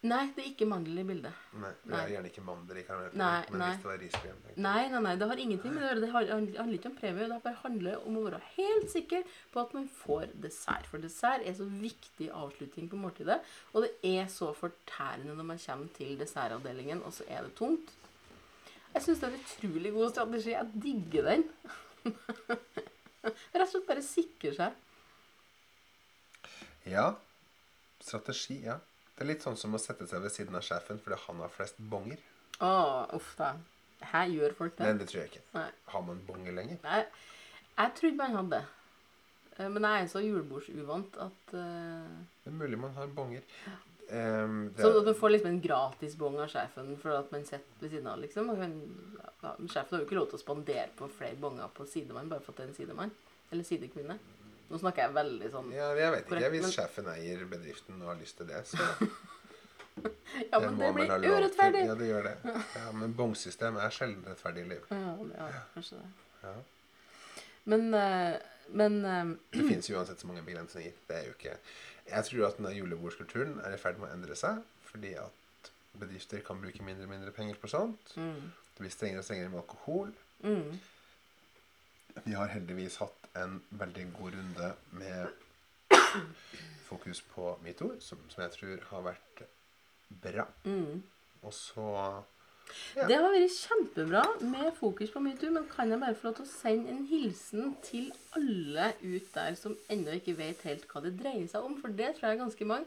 Nei, det er ikke mandel i bildet. Nei, det Nei. er gjerne ikke mandel i karamellen. Nei, Men nei. hvis det var riskrem. Nei, nei, nei, det har ingenting med det å gjøre. Det handler ikke om premie. Det bare handler om å være helt sikker på at man får dessert. For dessert er så viktig avslutning på måltidet. Og det er så fortærende når man kommer til dessertavdelingen, og så er det tomt. Jeg syns det er en utrolig god strategi. Jeg digger den. [laughs] Rett og slett bare sikre seg. Ja. Strategi, ja. Det er litt sånn som å sette seg ved siden av sjefen fordi han har flest bonger. Å, uff da. Her gjør folk det. Men det tror jeg ikke. Nei. Har man bonger lenger? Nei, jeg trodde man hadde. Eh, Men jeg er så julebordsuvant at uh... Det er mulig man har bonger. Um, det, Så at man får liksom en gratisbong av sjefen for at man sitter ved siden av, liksom. Og kan, ja, sjefen har jo ikke lov til å spandere på flere bonger på sidemann bare for at det er en sidemann. Eller sidekvinne. Nå snakker jeg veldig sånn ja, jeg vet ikke. Hvis men- sjefen eier bedriften og har lyst til det, så [laughs] Ja, men det, det blir urettferdig. Ja, det gjør det. Ja, men bongsystemet er sjelden rettferdig liv. Ja, ja, kanskje det. Ja. Men, eh, men eh, Det finnes jo uansett så mange begrensninger. Det er jo ikke Jeg tror at denne julebordskulturen er i ferd med å endre seg, fordi at bedrifter kan bruke mindre og mindre penger på sånt. mm, Det blir strengere og strengere med alkohol. mm, Vi har heldigvis hatt en veldig god runde med fokus på metoo, som, som jeg tror har vært bra. mm. Og så Ja. Det har vært kjempebra med fokus på metoo, men kan jeg bare få lov til å sende en hilsen til alle ut der som ennå ikke vet helt hva det dreier seg om? For det tror jeg er ganske mange.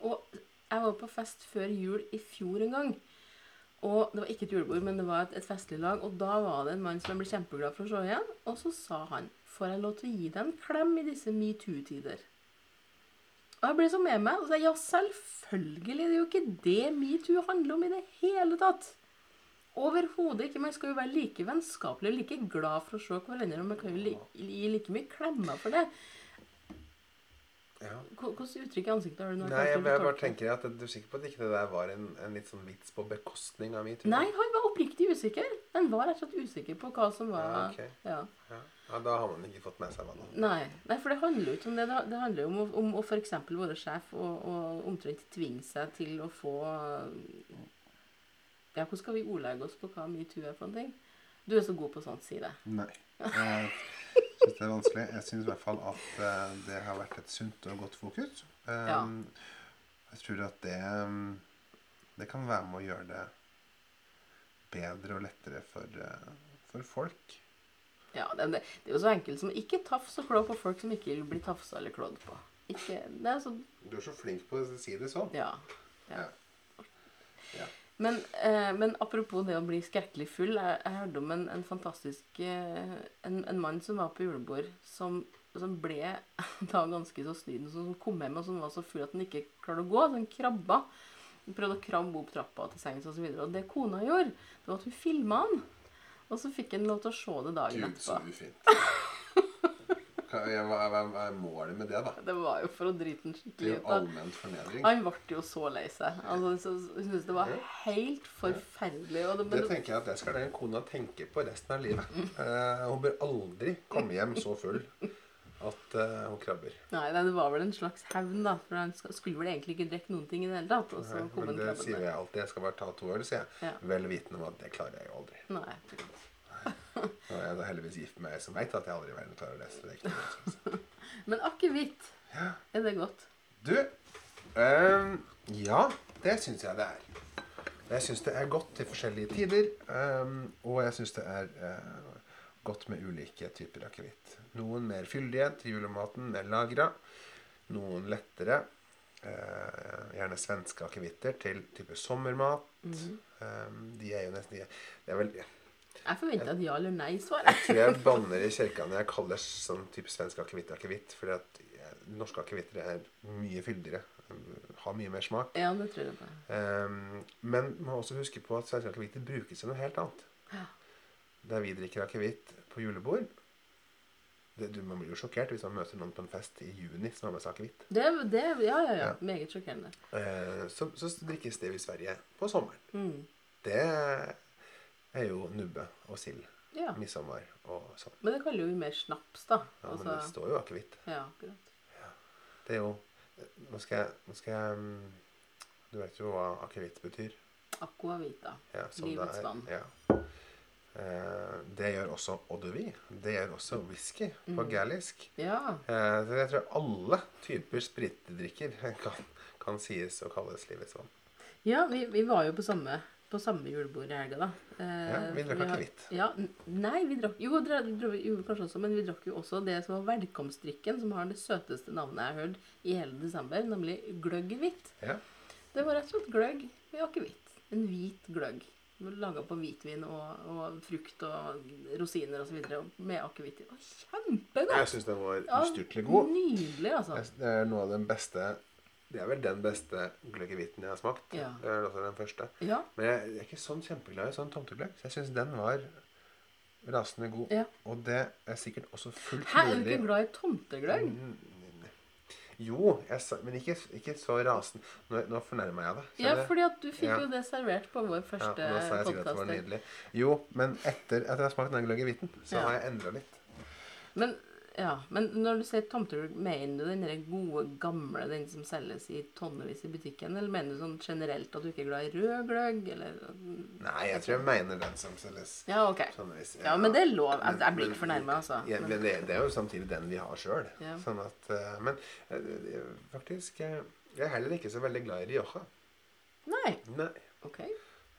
Og jeg var på fest før jul i fjor en gang. Og Det var ikke et julebord, men det var et, et festlig lag. Og da var det en mann som jeg ble kjempeglad for å se igjen. Og så sa han Får jeg lov til å gi deg en klem i disse metoo-tider? Og jeg ble så med meg og sa ja, selvfølgelig. Det er jo ikke det metoo handler om i det hele tatt. Overhodet ikke. Man skal jo være like vennskapelig og like glad for å se hverandre. Og man kan jo gi like mye klemmer for det. ja. Hvilket uttrykk i ansiktet har du nå? Nei, jeg, jeg bare tenker at Du er sikker på at ikke det der var en, en litt sånn vits på bekostning av metoo? Nei, han var oppriktig usikker. Han var rett og slett usikker på hva som var Ja, okay. ja. Ja. Ja, Da har man ikke fått med seg hva. Nei. Nei, for det handler jo ikke om det. Det handler jo om, å- om å f.eks. være sjef og, og omtrent tvinge seg til å få Ja, hvordan skal vi ordlegge oss på hva metoo er for ting Du er så god på sånt, si det. Nei. [laughs] Jeg syns det er vanskelig. Jeg syns i hvert fall at eh, det har vært et sunt og godt fokus. Um, Ja. Jeg tror at det um, Det kan være med å gjøre det bedre og lettere for, eh, for folk. Ja, det, det, er jo så enkelt som ikke tafs og klå på folk som ikke blir bli tafsa eller klådd på. Ikke, det er så Du er så flink på å si det sånn. Ja. ja. Ja. Men, eh, men apropos det å bli skrekkelig full. Jeg, jeg hørte om en, en fantastisk eh, en, en mann som var på julebord, som, som ble [laughs] da ganske så snyden, som kom hjem og som var så full at han ikke klarte å gå. Så han krabba. Han prøvde å krabbe opp trappa til sengs osv. Og, så og det kona gjorde, det var at hun filma han. Og så fikk han lov til å se det dagen Gud, så etterpå. ufint. Hva ufint. hva, er målet med det, da? Det var jo for å drite den skikkelig ut. allmenn fornedring. Han ble jo så lei seg. Altså, så, så, synes det var helt forferdelig. Det, Det tenker jeg at det skal den kona tenke på resten av livet. Eh, hun bør aldri komme hjem så full at uh, hun krabber. nei, nei, det var vel en slags hevn, da. For han skulle vel egentlig ikke drikke noen ting i det hele tatt. Og så Nei, kom Men det sier jeg alltid. Jeg skal bare ta to øl, sier jeg. Ja. Vel vitende om at det klarer jeg jo aldri. Nei. Nå er jeg da heldigvis gift med ei som veit at jeg aldri i verden klarer å lese det. [laughs] Men akevitt, er det godt? Du, um, ja, det syns jeg det er. Jeg syns det er godt til forskjellige tider. Um, og jeg syns det er eh, godt med ulike typer akevitt. Noen mer fyldige til julematen, mer lagra. Noen lettere. eh, gjerne svenske akevitter til type sommermat. Mm -hmm. eh, de er jo nesten de er, Det er vel Jeg forventa et ja eller nei-svar. jeg tror jeg banner i kirka når jeg kaller sånn type svensk akevitt akevitt. At eh, norske akevitter er mye fyldigere. Har mye mer smak. Ja, det tror jeg på. Eh, men man må også huske på at svenske akevitter brukes til noe helt annet. Ja. Da vi drikker akevitt på julebord det, du, Man blir jo sjokkert hvis man møter noen på en fest i juni som har med seg akevitt. Ja, ja, ja. Ja. Meget sjokkerende. Eh, så, så drikkes det i Sverige på sommeren. Mm. Det er jo nubbe og sild. Ja. Midtsommer og sånn. Men det kaller jo vi mer snaps, da. Ja, men Altså, det står jo akevitt. ja, akkurat. Det er jo Nå skal jeg, nå skal jeg mm, Du vet jo hva akevitt betyr? Aquavita. Ja, Livets vann. Ja. Eh, det gjør også eau de vie. Det gjør også whisky på Mm. galisk. Ja. Eh, så jeg tror alle typer spritdrikker [laughs] kan, kan sies å kalles livets vann. Ja, vi, vi var jo på samme, på samme julebord i helga, da. Eh, Ja, vi drakk ikke akevitt. Ja, nei, vi drakk jo, dra, dra, jo, kanskje også, men vi drakk jo også det som var velkomstdrikken, som har det søteste navnet jeg har hørt i hele desember, nemlig gløgg hvitt. Ja. Det var rett og slett gløgg med akevitt. En hvit gløgg. Laga på hvitvin og, og frukt og rosiner osv. Med akevitt Kjempegodt! Jeg syns den var Ja, ustyrtelig god. Nydelig, altså. Jeg- Det er noe av den beste Det er vel den beste gløggevitten jeg har smakt. Ja. Det er også den første. Ja. Men jeg er ikke sånn kjempeglad i sånn tomtegløgg. Så jeg syns den var rasende god. Ja. Og det er sikkert også fullt Hæ, er du mulig ikke glad i tomtegløgg? Jo, sa, men ikke, ikke så rasende. Nå, nå fornærmer jeg deg. Ja, fordi at du fikk Ja. jo det servert på vår første Ja, nå sa jeg at det var nydelig. Jo, men etter at jeg har smakt den gløggevitten, så Ja. har jeg endra litt. Men, ja, men når du sier tomter, mener du den gode, gamle, den som selges i tonnevis i butikken? Eller mener du sånn generelt at du ikke er glad i rød gløgg, eller Nei, jeg tror jeg mener den som selges. Ja, okay. tonnevis. Ja. Ja, men det er lov. Jeg, jeg blir ikke fornærma, altså. Ja, Men, det, det er jo samtidig den vi har sjøl. Ja. Sånn at eh, Men eh, det- faktisk Jeg er heller ikke så veldig glad i Rioja. nei. Nei. OK.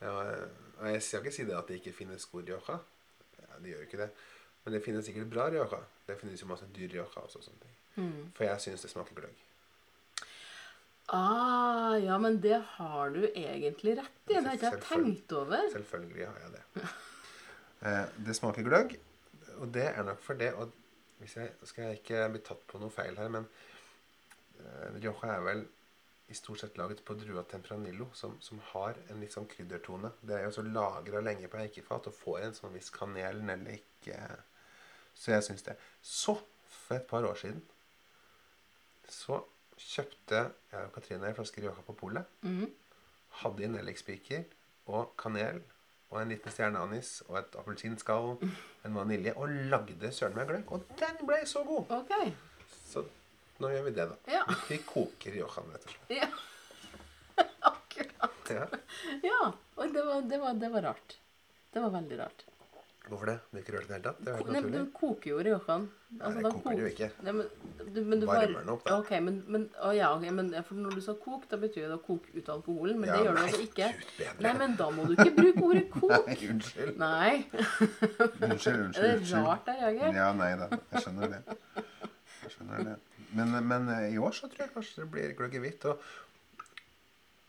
Ja, eh, og jeg skal ikke si det at det ikke finnes god Rioja. Ja, det gjør jo ikke det. Men det finnes sikkert bra Rioja. Det finnes jo masse dyr Rioja også. og sånne ting. Mm. For jeg syns det smaker gløgg. Ah, ja, men det har du egentlig rett i. Det har ikke jeg tenkt over. Selvfølgelig har jeg det. Eh, det smaker gløgg, og det er nok for det og hvis jeg, Skal jeg ikke bli tatt på noe feil her, men eh, Rioja er vel i stort sett laget på drua Tempranillo, som, som har en litt sånn kryddertone. Det er jo så lagra lenge på eikefat og får en sånn viss kanel, nellik Så jeg syns det. Så, for et par år siden, så kjøpte jeg og Katrine en flaske Rioja på polet Mhm. hadde i nellikspiker og kanel og en liten stjerneanis og et appelsinskall, [laughs] en vanilje, og lagde søren meg gløgg. Og den ble så god! OK. Så nå gjør vi det, da. Ja. [laughs] Vi koker Riojaen, rett og slett. Ja. [laughs] Akkurat. Ja. Ja. Og det var, det, var, det var rart. Det var veldig rart. Hvorfor det? Det er ikke det i det hele tatt? Det er helt Nei, men naturlig. du koker jo Riojan. Nei, det koker det jo ikke. Nei, men, du, men du Varmer bare- den opp, da. Ok, men, men, å, ja, ok, men for når du sa kok, da betyr det å koke ut alkoholen. Men Ja, det gjør du nei, altså ikke. Gud bedre. Nei, men da må du ikke bruke ordet [laughs] kok. Nei, unnskyld. Nei. Unnskyld, unnskyld. [laughs] Er det unnskyld. rart jeg reagerer? Ja, nei da. Jeg skjønner det. Jeg skjønner det. Men, men eh, i år så tror jeg kanskje det blir gløgg i hvitt. Og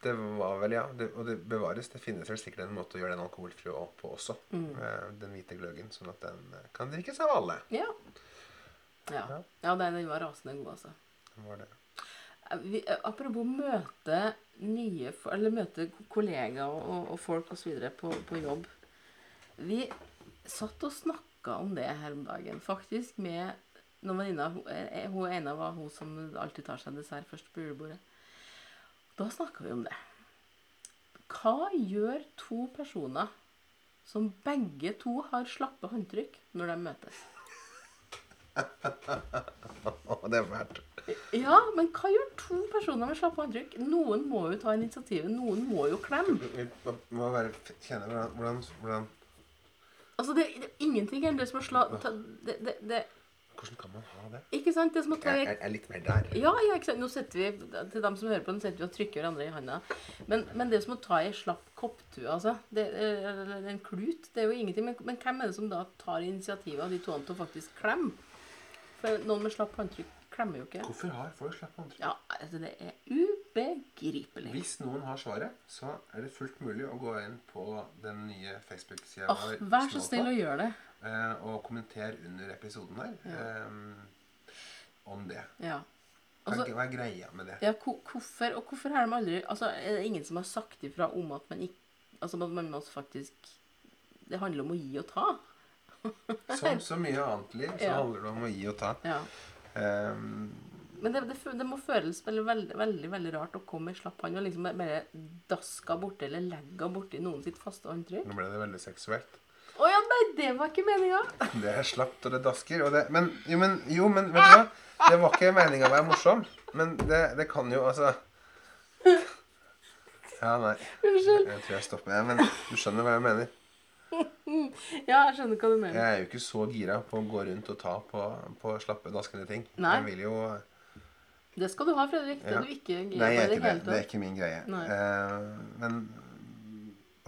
det var vel, ja. Det, og det bevares. Det finnes vel sikkert en måte å gjøre den alkoholfri på også. Mm. eh, Den hvite gløggen. Sånn at den eh, kan drikkes av alle. Ja. Ja, Ja. ja den, den var rasende god, altså. Det var det. Vi, eh, apropos møte nye Eller møte kollegaer og, og, folk osv. På, på jobb. Vi satt og snakka om det her om dagen, faktisk, med noen venninner. Hun hun ene var hun som alltid tar seg dessert først på julebordet. Da snakka vi om det. Hva gjør to personer som begge to har slappe håndtrykk, når de møtes? [laughs] Det er fælt. Ja, men hva gjør to personer med slappe håndtrykk? Noen må jo ta initiativet. Noen må jo klemme. Vi må- bare kjenne hvordan, hvordan, hvordan Altså, det, det er ingenting enn det som har slått det, det, det, Hvordan kan man ha det? Ikke sant? Det er som å ta Jeg i er, er litt mer der. Ja, ja, ikke sant? Nå sitter vi til dem som hører på, nå sitter vi og trykker hverandre i handa. Men, men det er som å ta i slapp kopptue, altså. Det, eller en klut. Det er jo ingenting. Men, men hvem er det som da tar initiativet av de to til å faktisk klemme? For noen med slapp håndtrykk klemmer jo ikke. Hvorfor har folk slapp håndtrykk? Ja, altså, det er ubegripelig. Hvis noen har svaret, så er det fullt mulig å gå inn på den nye Facebook-sida Oh, vær så snill og gjør det. Eh, og kommentere under episoden her eh, om det. Ja. Altså, hva er greia med det? Ja, hvorfor, og hvorfor har de aldri Altså, er det ingen som har sagt ifra om at man ikke Altså, man faktisk Det handler om å gi og ta. [laughs] Som så mye annet liv, så Ja. handler det om å gi og ta. Ja. Um, Men det, det, det må føles veldig, veldig, veldig, veldig rart å komme i slapp hånd og liksom bare daska borti eller legga borti noen sitt faste håndtrykk. nå ble det veldig seksuelt. Nei, det var ikke meninga! Det er slapt, og det dasker. Og det, men, jo, men, jo, men vet du hva? Det var ikke meninga å være morsom. Men det, det kan jo altså Ja, nei. Unnskyld. Jeg tror jeg stopper. Ja, men du skjønner hva jeg mener. Ja, jeg skjønner hva du mener. Jeg er jo ikke så gira på å gå rundt og ta på, på slappe, daskende ting. Nei. Jeg vil jo Det skal du ha, Fredrik. Det Ja. du ikke Nei, jeg er i det. hele Det er ikke min greie. Nei. Eh, men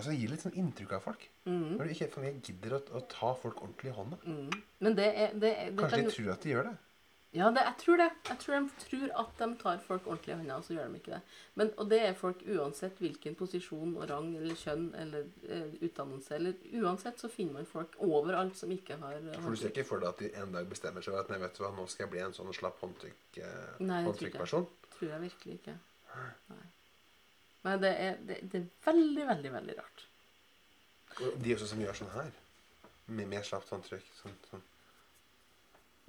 altså, gir litt sånn inntrykk av folk. Mm. Når du ikke for gidder å, å ta folk ordentlig i hånda. Mm. Men det er, det er det Kanskje kan, de tror at de gjør det. Ja, det, jeg tror det. Jeg tror de tror at de tar folk ordentlig i hånda, og så gjør de ikke det. Men, og det er folk uansett hvilken posisjon og rang eller kjønn eller eh, utdannelse. eller Uansett så finner man folk overalt som ikke har eh, For du ser ikke for deg at de en dag bestemmer seg for at nei, vet du hva, nå skal jeg bli en sånn slapp håndtrykk, eh, Nei, det tror jeg. tror jeg virkelig ikke. Nei. Men det er, det, det er veldig, veldig, veldig rart. Og De også som gjør sånn her. Med, mer slapt håndtrykk. Sånn, sånn.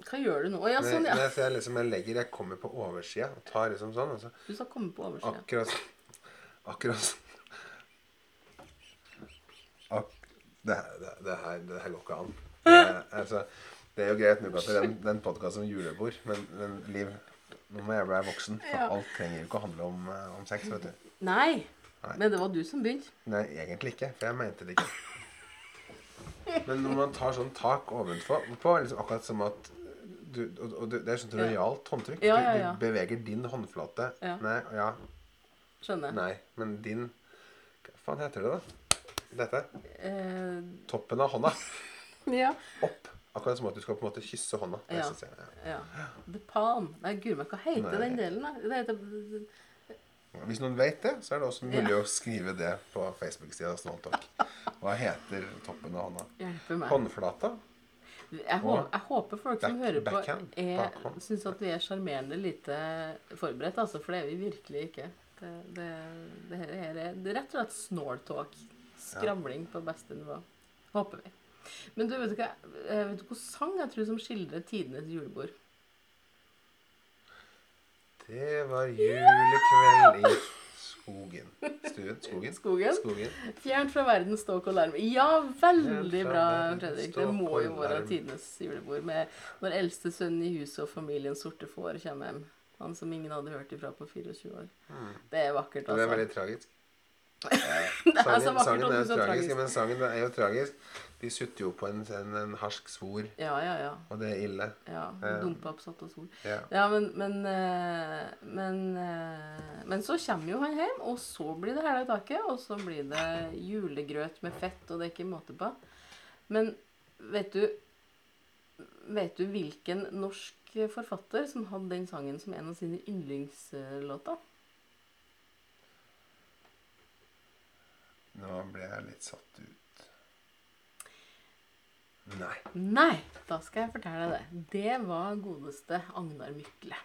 Hva gjør du nå? Ja, sånn, ja. nei, jeg, liksom, jeg legger Jeg kommer på oversida og tar liksom sånn. Altså. Du skal komme på oversida. akkurat Akkurat ak, det, det, det, her, det her går ikke an. Det, altså, det er jo greit nok at det er en, en podkast om julebord, men, men Liv, nå må jeg bli voksen. For Ja. alt trenger jo ikke å handle om, eh, om sex. vet du. Nei. Nei. Men det var du som begynte. Nei, egentlig ikke, for jeg mente det ikke. Men når man tar sånn tak ovenfor, på, liksom akkurat som at du, og, og det er Ja. rojalt håndtrykk. Du, du beveger din håndflate. Nei, ja, Skjønner. nei, men din Hva faen heter det, da? Dette? Eh, Toppen av hånda. [laughs] ja. Opp. Akkurat som at du skal på en måte kysse hånda. Ja. ja. ja. The palm. Nei, guri meg, hva heter Nei. den delen, da? Det heter Hvis noen vet det, så er det også mulig å skrive det på Facebook-sida Snåltalk. Hva heter toppen av hånda? Håndflata? Jeg, hå- jeg håper folk som hører på, syns at vi er sjarmerende lite forberedt, altså, for det er vi virkelig ikke. Det, det, det her er, det er rett og slett snåltalk. Skravling på beste nivå. Håper vi. Men du, vet du hva eh, hvilken sang jeg tror som skildrer tidenes julebord? Det var julekveld i skogen. Stuen? Skogen? Skogen? Skogen. Fjernt fra verden, ståk og larm. Ja, veldig bra, Fredrik. Det må jo være tidenes julebord. Med når eldste sønn i huset og familien sorte får kommer hjem. Han som ingen hadde hørt ifra på 24 år. Det er vakkert, altså. det er altså. veldig tragisk. [laughs] Sangen, sangen er jo tragisk, men sangen er jo tragisk. De sutter jo på en, en, en harsk svor, Ja, ja, ja. og det er ille. ja. Dumpa opp oppsatt og sol. Ja. Ja, men men, eh, men eh, men så kommer jo han hjem, og så blir det hæla i taket. Og så blir det julegrøt med fett, og det er ikke måte på. Men vet du Vet du hvilken norsk forfatter som hadde den sangen som en av sine yndlingslåter? Nå ble jeg litt satt ut. Nei. Nei, da skal jeg fortelle deg det. Det var godeste Agnar Mykle.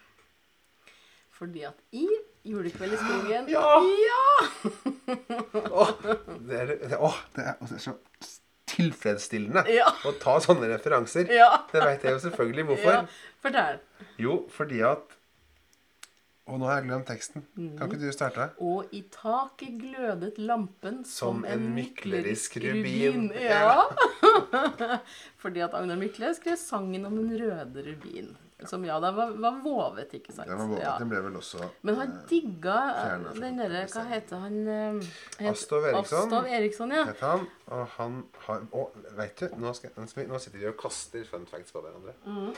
Fordi at i Julekveld i skogen Ja! Ja! [laughs] Åh, det er, det, åh, det er, det er så tilfredsstillende Ja. å ta sånne referanser. ja. Det vet jeg jo selvfølgelig hvorfor. ja. Fortell. Jo, fordi at Og nå har jeg glemt teksten. Kan ikke du starte? Og i taket glødet lampen som, Som en myklerisk rubin. rubin. [laughs] Ja. [laughs] Fordi at Agnar Mykle skrev sangen om den røde rubin. Som ja, det var, var vovet, ikke sant? Den var vovet, Ja. Den ble vel også Men han eh, digga den derre Hva heter han? eh, het- Astov Eriksson. Astov Eriksson, ja. het han. Og han har Å, vet du, nå, skal, nå skal vi, nå sitter vi og kaster fun facts på hverandre. Mm.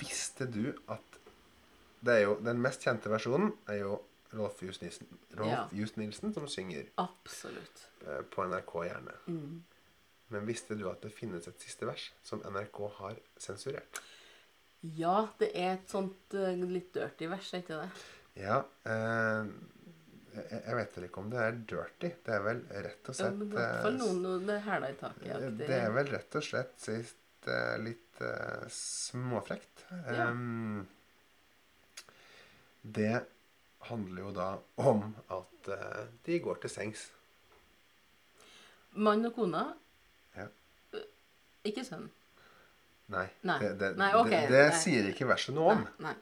Visste du at det er jo, Den mest kjente versjonen er jo Rolf Just Nilsen, Rolf Ja. Just Nilsen som synger Absolutt. eh, på NRK gjerne. Mm. Men visste du at det finnes et siste vers som NRK har sensurert? Ja, det er et sånt eh, litt dirty vers, er ikke det? Ja eh, jeg, jeg vet vel ikke om det er dirty. Det er vel rett og Ja, slett men hvert fall eh, noen det er i taket. ja. Det er vel rett og slett sist eh, litt småfrekt. Ja. Em, det handler jo da om at eh, de går til sengs. Mann og kone. Ja. Eh, Ikke sønn. Nei, Nei. det, det, Nei, ok, det, det sier ikke verset noe om. Nei.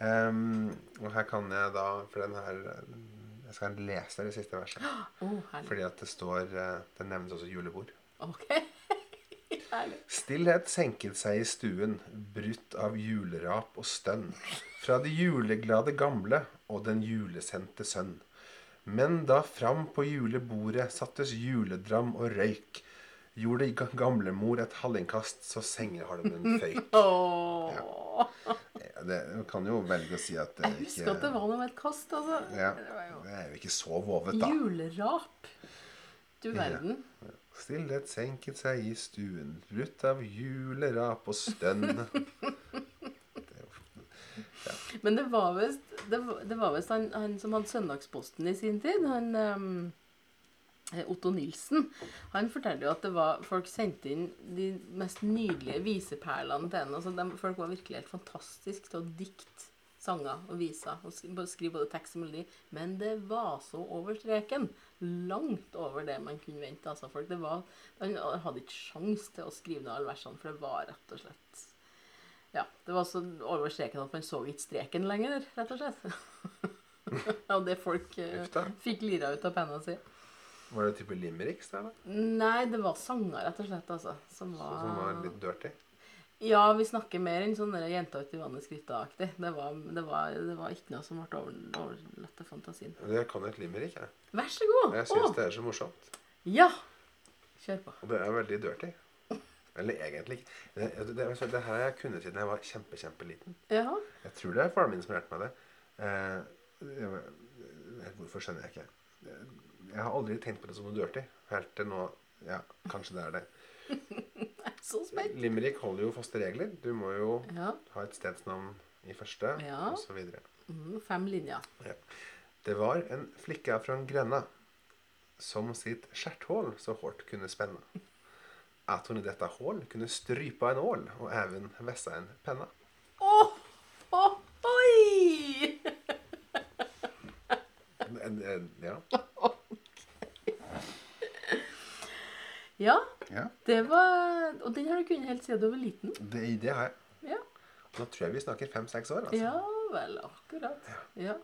Um, og her kan jeg da For den her Jeg skal lese det siste verset. Å, herlig. Fordi at det står eh, Det nevnes også julebord. Ok. Stillhet senket seg i stuen, brutt av julerap og stønn. Fra de juleglade gamle og den julesendte sønn. Men da fram på julebordet sattes juledram og røyk, gjorde ga- gamlemor et hallinnkast så sengehalmen [laughs] føyk. Ja, Det kan jo velge å si at det Jeg husker at det var noe med et kast, altså. ja, Det jo Det er jo ikke så vovet, da. Julerap. Du verden. Stillhet senket seg i stuen, brutt av julerap og stønn. Det [laughs] er Men det var visst det, det var visst han, han som hadde Søndagsposten i sin tid, han eh, Otto Nilsen. Han fortalte jo at det var, folk sendte inn de mest nydelige viseperlene til henne. Altså, dem- folk var virkelig helt fantastiske til å dikte sanger og viser. Og skriver både tekst og melodi. Men det var så over streken. Langt over det man kunne vente. Altså, folk, det var, han hadde ikke sjans til å skrive ned alle versene, for det var rett og slett ja, det var så over streken at man så ikke streken lenger, rett og slett. [laughs] og det folk eh, fikk lira ut av penna si. Var det type limericks der, da? Nei, det var sanger, rett og slett, altså. Som var, Som var litt dirty? Ja, vi snakker mer enn sånn jenta uti vannet skritta-aktig. Det, var- det, det var ikke noe som ble over, overlatt til fantasien. Jeg kan et limerick, jeg. Vær så god! Jeg syns det er så morsomt. Ja! Kjør på. Og det er veldig dirty. Eller egentlig ikke. Det, det, det, det her har jeg kunnet siden jeg var kjempe, kjempeliten. Jaha. Jeg tror det er faren min som har lært meg det. Eh, jeg- hvorfor skjønner jeg ikke. Jeg har aldri tenkt på det som noe dirty. Helt til nå Ja, kanskje det er det. [laughs] Så spent. Limerick holder jo faste regler. Du må jo Ja. ha et stedsnavn i første, Ja. videre. Mm, fem linjer. Det var en flikke fra Gränna som sitt skjerthål så hårdt kunne spenne. At hun i dette hål kunne strypa en ål og even vessa en penna. Åh! Åh! Oi! En- en- Ja. [laughs] Ja, ja. det var Og den har du kunnet helt siden du var liten. Det, det har jeg. Ja. Nå tror jeg vi snakker fem-seks år. altså. Ja vel, akkurat. Ja,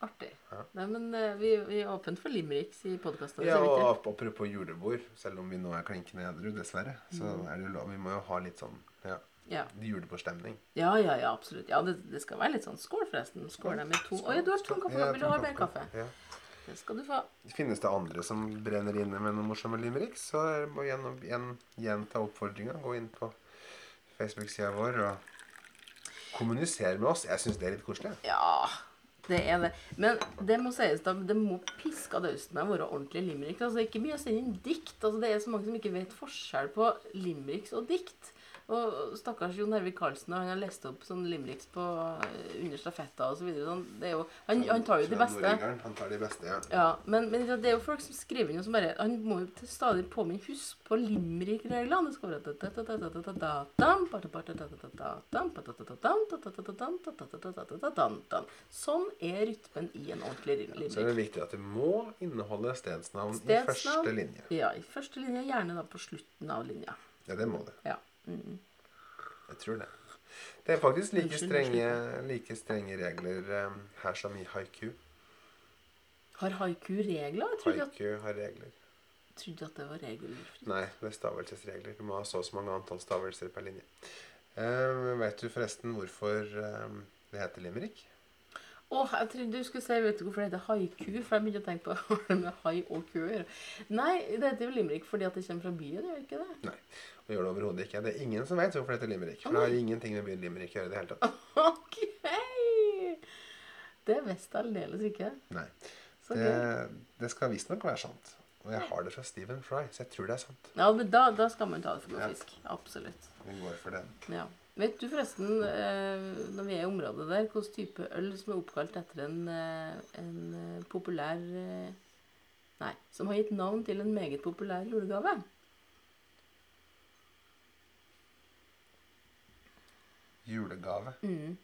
artig. Ja. Nei, men eh, vi, vi er åpent for limericks i podkasten. Ja, og apropos julebord, selv om vi nå er klinkende edru, dessverre, så Mm. er det jo lov. Vi må jo ha litt sånn ja, ja. julebordstemning. ja, ja, ja, absolutt. Ja, det, det skal være litt sånn skål, forresten. Skål der med to Å ja, du har tom kaffe. Ja, Vil du ha mer kaffe? Ja. Det skal du få. Finnes det andre som brenner inne med noen morsomme limericks, så er det bare gjennom, igjen, gjenta oppfordringa. Gå inn på Facebook-sida vår og kommunisere med oss. Jeg syns det er litt koselig. Ja, det er det. Men det må sies da, det må piska dausen meg være ordentlig limericks. Altså, ikke mye å sende inn dikt. Altså, det er så mange som ikke vet forskjell på limericks og dikt. Og stakkars Jon Hervik Karlsen, og han har lest opp sånn limericks på, eh, under stafetta og så videre. Sånn, det er jo, han, han tar jo de beste. Han tar de beste, ja. Ja, men, men det er jo folk som skriver inn og som bare Han må jo stadig påminne Husk på limerick-reglene. Det skal være Sånn er rytmen i en ordentlig Så er det viktig at det må inneholde stedsnavn, i første linje. Ja, i første linje, gjerne da på slutten av linja. Ja, det må det. Ja. Mm. Jeg tror det. Det er faktisk like strenge, like strenge regler eh, her som i haiku. Har haiku regler? Trodde at, Haiku har regler. Jeg trodde at det var regler Nei, det er stavelsesregler. Du må ha så og så mange antall stavelser per linje. Uh, Veit du forresten hvorfor eh, det heter limerick? Åh, jeg trodde du skulle si vet du hvorfor det heter haiku, for jeg begynte å tenke på [laughs] det med hai og kuer. Nei, det heter jo limerick fordi at det kommer fra byen, gjør det ikke det? Nei. Det gjør det overhodet ikke. Det er ingen som vet hvorfor det heter limerick. For det har ingenting med byen Limerick å gjøre i det hele tatt. [laughs] Ok! Det visste jeg aldeles ikke. Nei. Det, det skal visstnok være sant. Og jeg har det fra Stephen Fry, så jeg tror det er sant. Ja, men da, da skal man ta det for Ja. fisk. Absolutt. Vi går for den. Ja. Vet du forresten, eh, når vi er i området der, hvilken type øl som er oppkalt etter en, eh, en eh, populær Nei, som har gitt navn til en meget populær julegave? Julegave. Mm.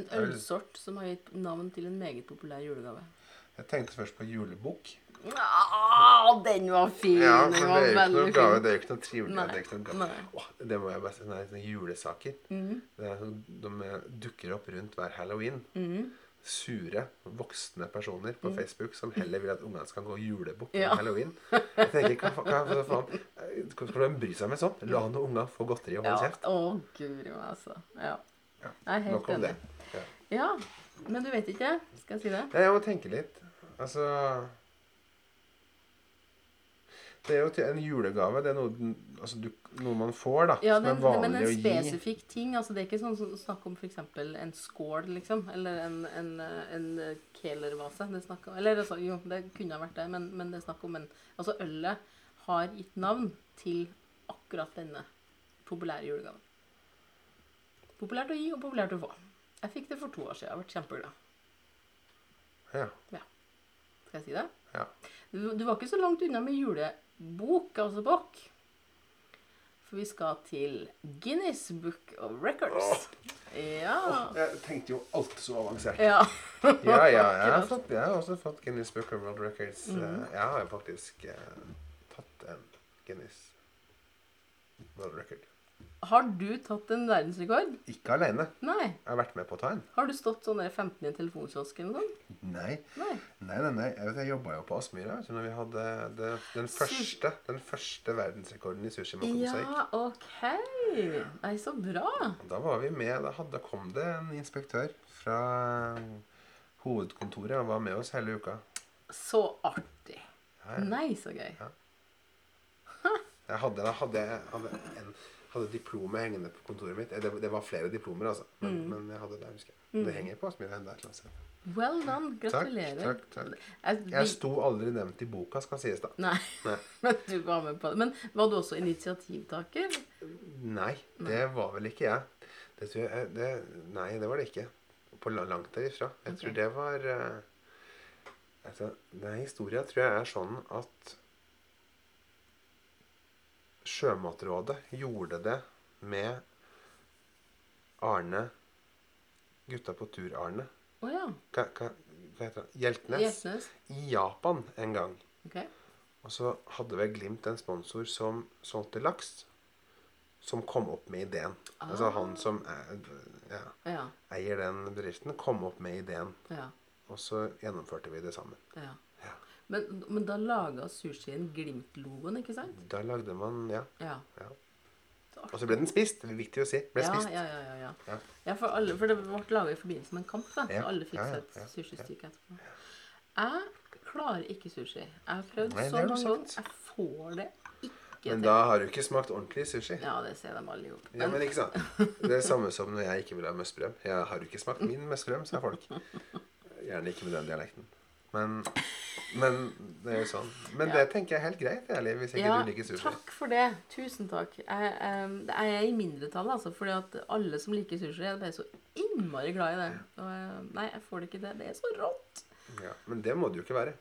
En ølsort som har gitt navn til en meget populær julegave. Jeg tenkte først på julebukk. Ah, den var fin! Ja, var det er jo ikke noe fin. gave. Det er jo ikke noe trivelig. Nei, Det, er ikke noe gave. Åh, det må jeg bare si. Sånne, sånne julesaker. Mm. Det sånn, de dukker opp rundt hver halloween. Mm. Sure, voksne personer på Facebook som heller vil at ungene skal gå julebukk på Ja. halloween. Jeg tenker, hva, hva, hva faen? Skal de bry seg med sånn? La nå unger få godteri og Ja. holde kjeft. Å, guri meg, altså. Ja. Ja, Jeg er helt enig. det. Ja. Ja, men du vet ikke? Skal jeg si det? Jeg må tenke litt. Altså Det er jo til en julegave. Det er noe, altså, du, noe man får, da. Ja, som er men, gi. men en spesifikk ting. altså Det er ikke sånn som snakk om f.eks. en skål, liksom. Eller en, en, en kelervase. Det er eller altså, jo, det kunne ha vært det, men, men det er snakk om en Altså, ølet har gitt navn til akkurat denne populære julegaven. Populært å gi og populært å få. Jeg fikk det for to år siden. Jeg ble kjempeglad. Ja. ja. Skal jeg si det? ja. Du, du var ikke så langt unna med julebok, altså bok. For vi skal til Guinness Book of Records. Ja. Jeg tenkte jo alt så avansert. Ja. [laughs] Ja, ja, jeg har, [laughs] fått, jeg har også fått Guinness Book of World Records. Eh, Jeg har jo faktisk eh, tatt en Guinness World Record. Har du tatt en verdensrekord? Ikke alene. Nei. Jeg har vært med på å ta en. Har du stått sånn der 15 i en telefonkiosk eller noe sånt? Nei. Nei. Nei, nei, nei. Jeg, vet, jeg jobba jo på Aspmyra når vi hadde det, den, første, den første verdensrekorden i sushi-motomosaikk. Ja, OK. Nei, så bra. Da var vi med. Da hadde, kom det en inspektør fra hovedkontoret og var med oss hele uka. Så artig. Ja, ja. Nei, så gøy. Jeg hadde, da hadde, jeg hadde, en, hadde diplomet hengende på kontoret mitt. Eh, Det, det var flere diplomer, altså. Men, men jeg hadde det, husker jeg. Det henger på Aspmyra ennå et eller. Well done. Gratulerer. takk, takk. takk. Jeg sto aldri nevnt i boka, skal sies, da. nei, Nei. [laughs] men du var med på det. Men var du også initiativtaker? Nei, det var vel ikke jeg. Det tror jeg det, Nei, det var det ikke. På la- langt derifra. Jeg okay. tror det var eh, altså, Den historia tror jeg er sånn at Sjømatrådet gjorde det med Arne Gutta på tur-Arne. Oh, ja. Hva, hva, hva heter han? Hjeltnes. Hjeltnes. I Japan en gang. Okay. Og så hadde vel Glimt en sponsor som solgte laks, som kom opp med ideen. Altså Ah. han som er, ja, Ja. eier den bedriften, kom opp med ideen. Ja. Og så gjennomførte vi det sammen. ja. Men, men da laga sushien Glimt-logoen, ikke sant? Da lagde man Ja. Ja. ja. Og så ble den spist. Det er viktig å si. Ble ja, spist. ja, ja, ja, ja. For, alle, for det ble laga i forbindelse med en kamp, da. Så alle fikk ja, seg et sushistykke etterpå. Jeg klarer ikke sushi. Jeg har prøvd Nei, så mange ganger. Jeg får det ikke Men da har du ikke smakt ordentlig sushi. Ja, det ser de alle gjort. Ja, men ikke sant? Det er det samme som når jeg ikke vil ha møsbrøm. Jeg har jo ikke smakt min møsbrøm, sa folk. Gjerne ikke med den dialekten. Men, men det er jo sånn. Men det tenker jeg er helt greit, ærlig, hvis ikke Ja, du liker sushi. takk for det. Tusen takk. Jeg, em, jeg er i mindretall, altså, fordi at alle som liker sushi, er så innmari glad i det. Og, nei, jeg får det ikke til. Det er så rått. Ja, men det må det jo ikke være.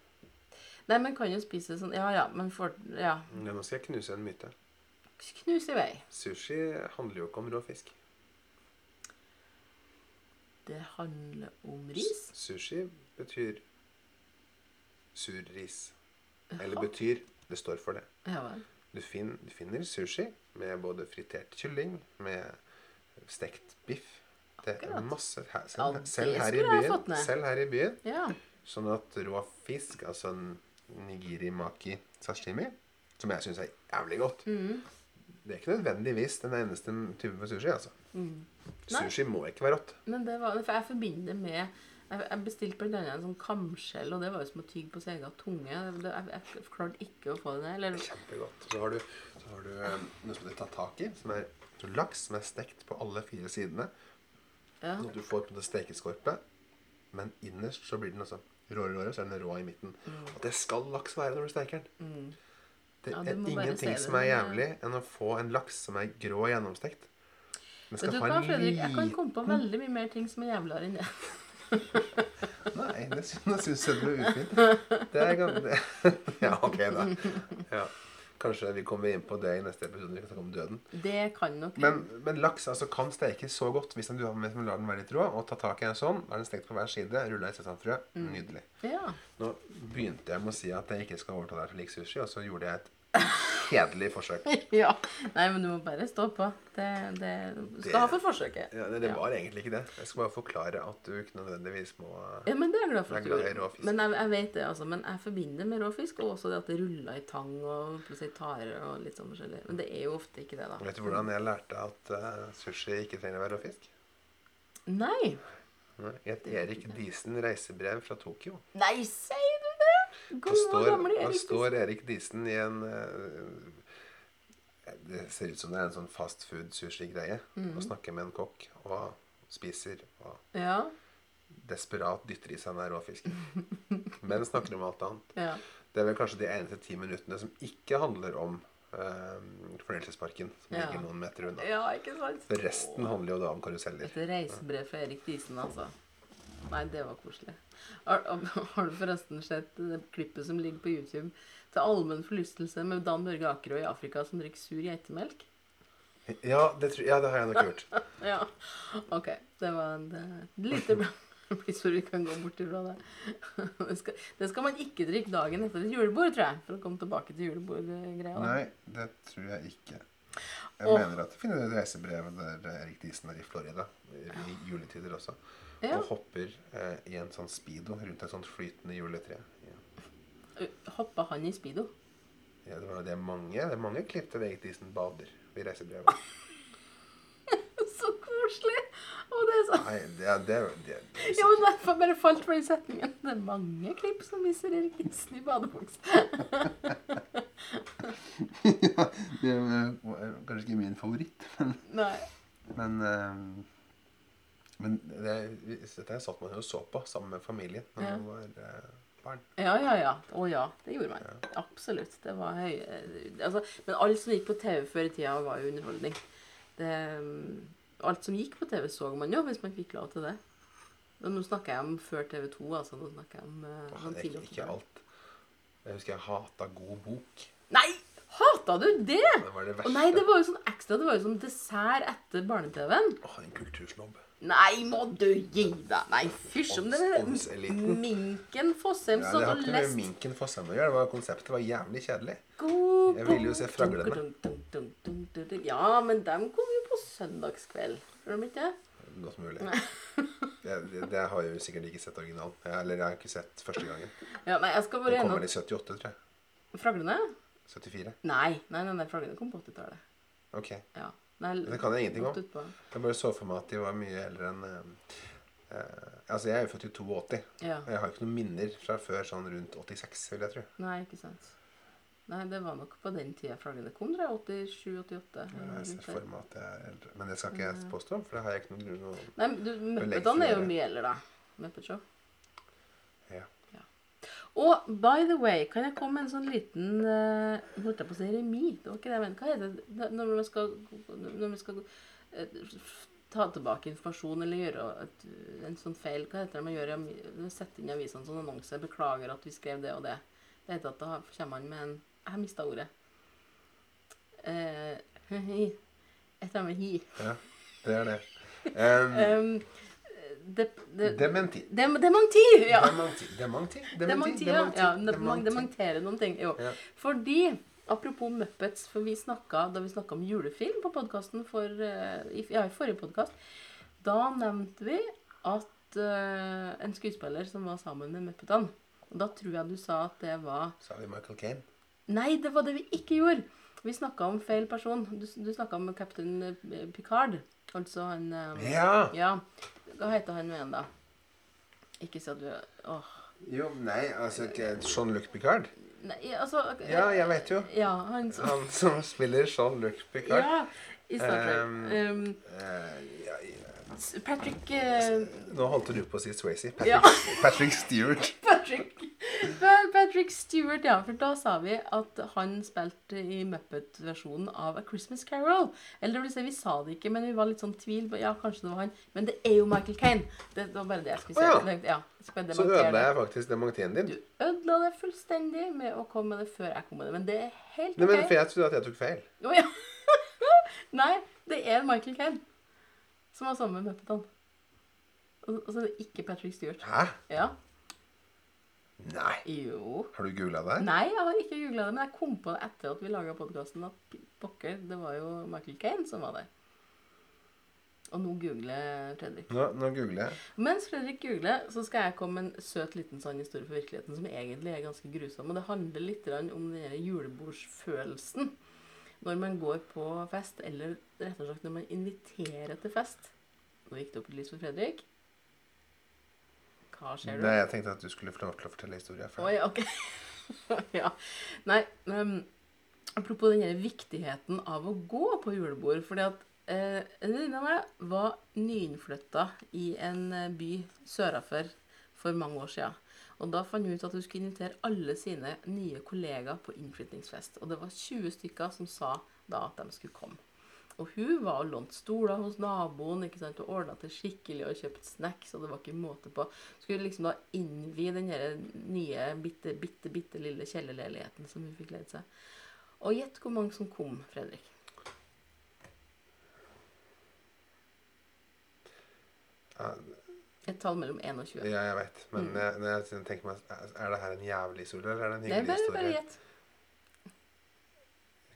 Nei, men kan jo spise sånn Ja, ja, men for Ja. Ja, nå skal jeg knuse en myte. Knus i vei. Sushi handler jo ikke om rå fisk. Det handler om ris. Sushi betyr sur ris. Eller betyr Det står for det. Du, fin, du finner sushi med både fritert kylling, med stekt biff. Det er masse her, selv, selv, her i byen, selv her i byen. Ja. Sånn at rå fisk, altså en nigiri maki sashimi, som jeg syns er jævlig godt Mm. Det er ikke nødvendigvis den eneste typen for sushi. altså. Mm. Sushi må ikke være rått. Men det var For jeg forbinder med Jeg, bestilte annet en sånn kamskjell, og det var jo som å tygge på sin egen tunge. Jeg, jeg klarte ikke å få det ned. Eller Kjempegodt. Så har du, så har du um, noe som heter tataki, som er laks som er stekt på alle fire sidene. Ja. Sånn at du får på det stekeskorpe, men innerst så blir den altså råere, råere, så er den rå i midten. Og det skal laks være når du steker den. Mm. Det er ingenting som er jævlig enn å få en laks som er grå og gjennomstekt. Men skal du ha en Fredrik? Jeg kan komme på veldig mye mer ting som er jævligere enn det. [laughs] [laughs] Nei, det syns jeg er ufint. Det er ganske. [laughs] Ja, ok, da. Ja. Kanskje vi kommer inn på det i neste episode. Vi kan snakke om døden. Det kan nok Men, men laks altså, kan stekes så godt hvis du har med, lar den være litt rå. Og ta tak i en sånn. Da er den stekt på hver side. Rulla i sesamfrø. Nydelig. Ja. Nå begynte jeg med å si at jeg ikke skal overta deg for lik sushi, og så gjorde jeg et kjedelig forsøk. [laughs] ja. Nei, men du må bare stå på. Det, det Du skal Det- ha for forsøket. Ja, det, det Ja. var egentlig ikke det. Jeg skal bare forklare at du ikke nødvendigvis må Ja, men det er glad for at du gjorde. Men jeg, jeg vet det, altså. Men jeg forbinder med råfisk, og også det at det ruller i tang og plutselig tare og litt sånn forskjellig. Men det er jo ofte ikke det, da. Vet du hvordan jeg lærte at uh, sushi ikke trenger å være råfisk? Nei, I et Erik Diesen reisebrev fra Tokyo. Nei, sier Da står, gamle Erik. står Erik Diesen i en eh, Det ser ut som det er en sånn fast food-sushi-greie. Mm. Og snakker med en kokk og spiser og Ja. desperat dytter i seg den råfisken. [laughs] Men snakker om alt annet. ja. Det er vel kanskje de eneste ti minuttene som ikke handler om Uh, fornøyelsesparken, som Ja. ligger noen meter unna. Ja? Resten handler jo da om karuseller. Et reisebrev fra Erik Diesen, altså. Nei, det var koselig. Har, [laughs] har du forresten sett det klippet som ligger på YouTube til allmenn forlystelse med Dan Børge Akerø i Afrika som drikker sur geitemelk? Ja, det, ja, det har jeg nok gjort. [laughs] Ja. OK. Det var en det, lite så vi kan gå bort ifra det. [laughs] Det skal, det skal man ikke drikke dagen etter et julebord, tror jeg. For å komme tilbake til julebordgreia. Nei, det tror jeg ikke. Jeg og, mener at du finner reisebrevet reisebrev der Erik Diesen er i Florida i juletider også. Ja. Og hopper eh, i en sånn speedo rundt et sånt flytende juletre. Ja. Hoppa han i speedo? Ja, det, var, det, er mange, det er mange klipp til Erik Diesen bader i reisebrevet. [laughs] Så koselig! Og det er så Nei, det, er- det, er- det, det, Ja, men derfor bare falt for den setningen. Det er mange klipp som viser Erik isen i badebukse. [laughs] ja, det er eh, kanskje ikke min favoritt, men, Nei. men, eh, men det, dette satt man jo og så på sammen med familien når Ja. man var eh, barn. Ja, ja, ja. Å ja, det gjorde man. Absolutt. Det var høy... eh, Altså, men alt som gikk på TV før i tida, var jo underholdning. Det, mm, alt som gikk på TV, så man jo, hvis man fikk lov til det. Men nå snakker jeg om før TV2, altså. Nå snakker jeg om uh, Åh, det er ikke, alt. Jeg husker jeg hata god bok. Nei! Hata du det? Det var det Å verste. nei, det var jo sånn ekstra. Det var jo sånn dessert etter barne-TV-en. Åh, en kultursnobb. Nei, må du gi deg! Nei, fysj om det er. Minken Fossheim Ja, som det har ikke noe med Minken Fossheim å gjøre. Det var Konseptet var jævlig kjedelig. God Jeg ville jo se Fraglene. Ja, men dem kom jo på søndagskveld. Gjør de ikke det? Godt mulig. Det, det, det har jeg jo sikkert ikke sett originalen. Eller jeg har ikke sett første gangen. Ja, nei, jeg skal Den bare kom gjennom vel i 78, tror jeg. Fraglene? 74. Nei, nei, nei, nei Fraglene kom på 80-tallet. Ok. Ja. Nei, Det kan jeg ingenting om. Jeg bare så for meg at de var mye eldre enn eh, eh, Altså, jeg er jo født i 82. Ja. Og jeg har jo ikke noen minner fra før sånn rundt 86, vil jeg tro. Nei, ikke sant. Nei, det var nok på den tida flaggene kom, tror jeg. 87-88. Jeg ser for meg at jeg er eldre. Men det skal ikke jeg påstå, for det har jeg ikke noe, noe Nei, men du, Muppetene er jo mye eldre, da. Muppet Show. Og by the way, kan jeg komme med en sånn liten uh, Holdt jeg på å si remi? Det var ikke det men. Hva heter det når vi skal, når vi skal uh, ta tilbake informasjon eller gjøre et, en sånn feil? Hva heter det man gjør? Sette inn i avisene sånn annonse. 'Beklager at vi skrev det og det'. Det heter at da kommer man med en Jeg har mista ordet. Uh. Et eller annet hi. ja, det er det. Um, Um, [laughs] det, det, dementi. dem, dementi! Ja. Dementi. Dementi. Dementi, ja. ja dementi. dementere noen ting. Jo. Ja. Fordi Apropos Muppets, for vi snakket, da vi snakka om julefilm på podkasten for eh, ja, i forrige podkast, da nevnte vi at uh, en skuespiller som var sammen med Muppetene og Da tror jeg du sa at det var Sa vi Michael Caine? Nei, det var det vi ikke gjorde. Vi snakka om feil person. Du, du snakka om kaptein eh, Picard. Altså han um, Ja! Ja. Hva heter han igjen, da? Ikke at du Åh. Jo, nei, altså Jean-Luc Picard? Nei, altså Ja, jeg vet jo. Ja, han som Han som spiller Jean-Luc Picard. Ja, i Star Trek. Um, Um, Eh, ja, ja. Patrick uh... Nå holdt du på å si Swayze. Ja. Patrick, Patrick Stewart. [laughs] Patrick Patrick Stewart, ja. For da sa vi at han spilte i Muppet-versjonen av A Christmas Carol. Eller det vil si, vi sa det ikke, men vi var litt sånn tvil. på- Ja, kanskje det var han. Men det er jo Michael Caine. Det, var bare det jeg skulle si. Oh, ja. Ja, jeg Så ødela jeg faktisk dementien din. Du ødela det fullstendig med å komme med det før jeg kom med det. Men det er helt Nei, men for jeg trodde at jeg tok feil. Å, ja. [laughs] Nei, det er Michael Caine som var sammen med Muppetene. Og så er det ikke Patrick Stewart. Hæ? Ja. Nei. Jo. Har du googla det? Nei, jeg har ikke googla det, men jeg kom på det etter at vi laga podkasten at pokker, det var jo Michael Caine som var der. Og nå googler Fredrik. Nå, nå googler jeg. Mens Fredrik googler, så skal jeg komme med en søt liten sann historie for virkeligheten som egentlig er ganske grusom. Og det handler litt om den julebordsfølelsen når man går på fest, eller rett og slett når man inviterer til fest. Nå gikk det opp et lys for Fredrik. Hva skjer du? Nei, jeg tenkte at du skulle få lov til å fortelle historien. først. Oi, ok. [laughs] ja. Nei, um, apropos den viktigheten av å gå på julebord. fordi at eh, en venninne av meg var nyinnflytta i en eh, by sørafor for mange år siden. Og da fant hun ut at hun skulle invitere alle sine nye kollegaer på innflytningsfest. Og det var 20 stykker som sa da at de skulle komme. Og hun var og lånte stoler hos naboen ikke sant, og ordna til skikkelig og kjøpt snacks. og det var ikke måte på. Skulle liksom da innvie den nye, bitte, bitte, bitte lille kjellerleiligheten som hun fikk leid seg. Og gjett hvor mange som kom, Fredrik. Et tall mellom 1 og 20. ja, jeg vet. Men jeg, jeg tenker meg, er det her en jævlig historie, eller er det en Det er hyggelig bare, bare gjett.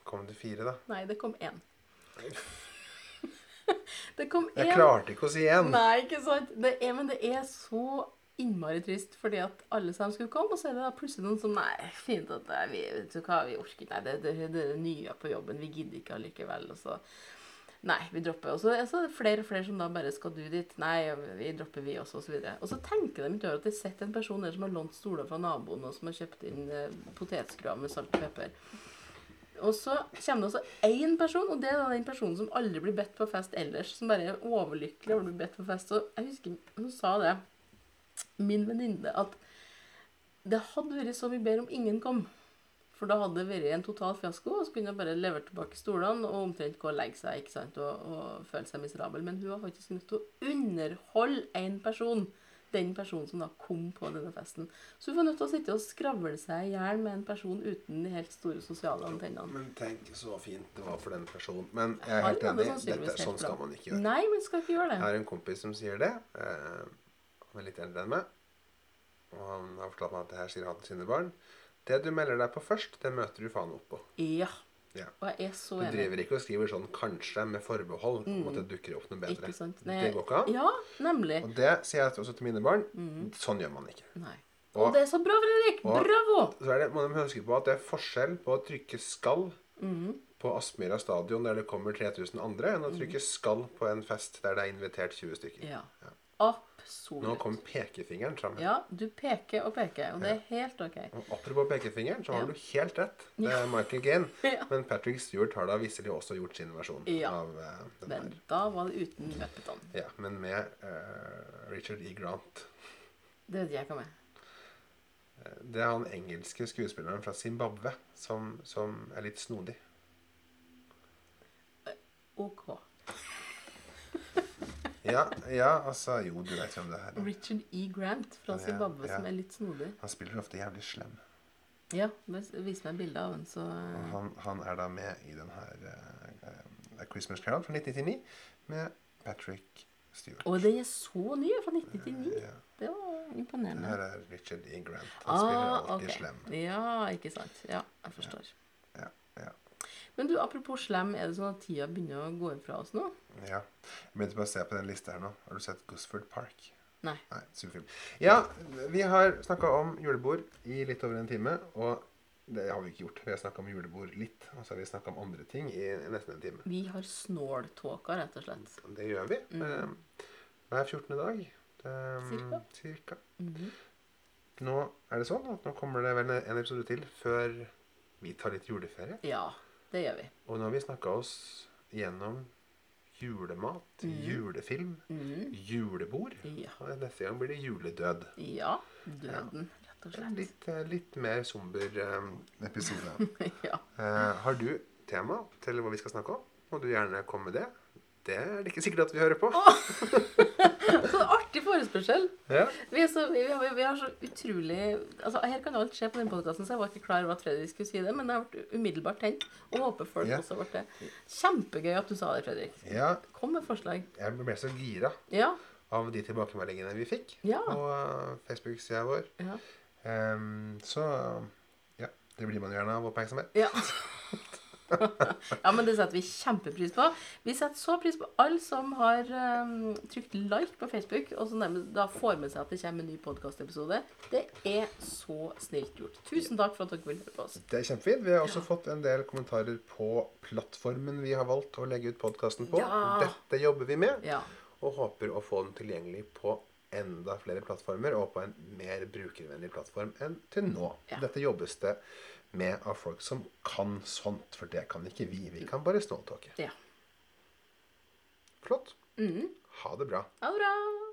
Kom det fire, da? Nei, det kom én. [laughs] det kom én. Jeg klarte ikke å si én. Nei, ikke sant? Det er, men det er så innmari trist fordi at alle sammen skulle komme, og så er det da plutselig noen som Nei, fint at det er vi, vet du hva, vi orker. Nei, det, det, det er det nye på jobben. Vi gidder ikke allikevel. Og så Nei, vi dropper. Og så er det flere og flere som da bare Skal du dit? Nei, vi dropper, vi også, og så videre. Og så tenker de ikke over at de sitter en person der som har lånt stoler fra naboen, og som har kjøpt inn eh, potetskruer med salt og pepper. Og så kommer det også én person, og det er den personen som aldri blir bedt på fest ellers. Som bare er overlykkelig over å bli bedt på fest. Og jeg husker hun sa det, min venninne, at det hadde vært så mye bedre om ingen kom. For da hadde det vært en total fiasko, og så kunne hun bare levert tilbake stolene og omtrent gå og legge seg ikke sant, og, og føle seg miserabel. Men hun var faktisk nødt til å underholde én person. Den personen som da kom på denne festen. Så du får nødt til å sitte og skravle seg i hjel med en person uten de helt store sosiale antennene. Men tenk så fint det var for den personen. Men jeg er helt enig. Dette, sånn skal man ikke gjøre. Nei, men skal ikke gjøre Jeg det. har en kompis som sier det. Eh, han er litt eldre enn meg. Og han har fortalt meg at det her sier han til sine barn. Det du melder deg på først, det møter du faen opp på. Ja. Ja. Og jeg er så Du driver ikke og skriver sånn 'kanskje' med forbehold om at det dukker opp noe bedre. Mm. Sant? Det går ikke an. Ja, nemlig. Og det sier jeg også til mine barn. Sånn gjør man ikke. Nei. Og- Og det er så bra, Fredrik! Bravo! Så er det, må de huske på at det er forskjell på å trykke 'skal' mm. på Aspmyra stadion der det kommer 3000 andre, enn å Mm. trykke 'skal' på en fest der det er invitert 20 stykker. Ja. Nå Absolutt. kom pekefingeren fram. Ja, du peker og peker, og det er helt OK. Og apropos pekefingeren, så har Ja. du helt rett. Det er Michael Gane. [laughs] Ja. Men Patrick Stewart har da visselig også gjort sin versjon Ja. av uh, den Men her. da var det uten Muppetene. Ja, men med uh, Richard E. Grant. Det vet jeg hva med. Det er han engelske skuespilleren fra Zimbabwe som, som er litt snodig. OK. Ja, ja, altså Jo, du vet hvem det er. Richard E. Grant fra Ja, Zimbabwe, ja. som er litt snodig. Han spiller ofte jævlig slem. Ja, vis meg meg bilde av ham, så han, han er da med i den her uh, eh, Christmas Carol fra 1999 med Patrick Stewart. Og den er så ny, fra 1999. Ja. Det var Det imponerende. her er Richard E. Grant. Han spiller Ah, alltid okay. slem. Ja, ikke sant. Ja, jeg forstår. Men du, apropos slem, er det sånn at tida begynner å gå ifra oss nå? ja. Jeg begynte bare å se på den lista her nå. Har du sett Gosford Park? Nei. Nei, superfilm. Ja, vi har snakka om julebord i litt over en time. Og det har vi ikke gjort. Vi har snakka om julebord litt, og så har vi snakka om andre ting i nesten en time. Vi har snåltåka, rett og slett. Det gjør vi. Mm. Hver 14. dag. Eh, Cirka. cirka. Mhm. Nå er det sånn at nå kommer det vel en episode til før vi tar litt juleferie. Ja, det gjør vi. Og nå har vi snakka oss gjennom julemat, julefilm, mm. julebord. Ja. Og neste gang blir det juledød. ja. Døden, rett og slett. Litt, eh, litt mer somber eh, episode. [laughs] ja. Eh, har du tema til hva vi skal snakke om? Må du gjerne komme med det. Det er det ikke sikkert at vi hører på. [laughs] Så artig forespørsel. Ja. Vi, er så, vi, har, vi har så utrolig altså Her kan alt skje på den podkasten, så jeg var ikke klar over at Fredrik skulle si det. Men jeg ble umiddelbart tent, og håper folk Ja. også ble det. Kjempegøy at du sa det, Fredrik. ja, Kom med forslag. jeg ble så gira Ja. av de tilbakemeldingene vi fikk Ja. på uh, Facebook-sida vår. Ja. Ehm, så ja, det blir man gjerne av oppmerksomhet. Ja. [laughs] [laughs] ja, men det setter vi kjempepris på. Vi setter så pris på alle som har um, trykt like på Facebook, og som da får med seg at det kommer en ny podkastepisode. Det er så snilt gjort. Tusen takk for at dere vil høre på oss. Det er kjempefint. Vi har også fått en del kommentarer på plattformen vi har valgt å legge ut podkasten på. Ja. Dette jobber vi med, Ja. og håper å få den tilgjengelig på enda flere plattformer og på en mer brukervennlig plattform enn til nå. Ja. Dette jobbes det med av folk som kan sånt, for det kan ikke vi. Vi kan bare snåltåke. ja. Flott. Mm. Ha det bra. Ha det bra.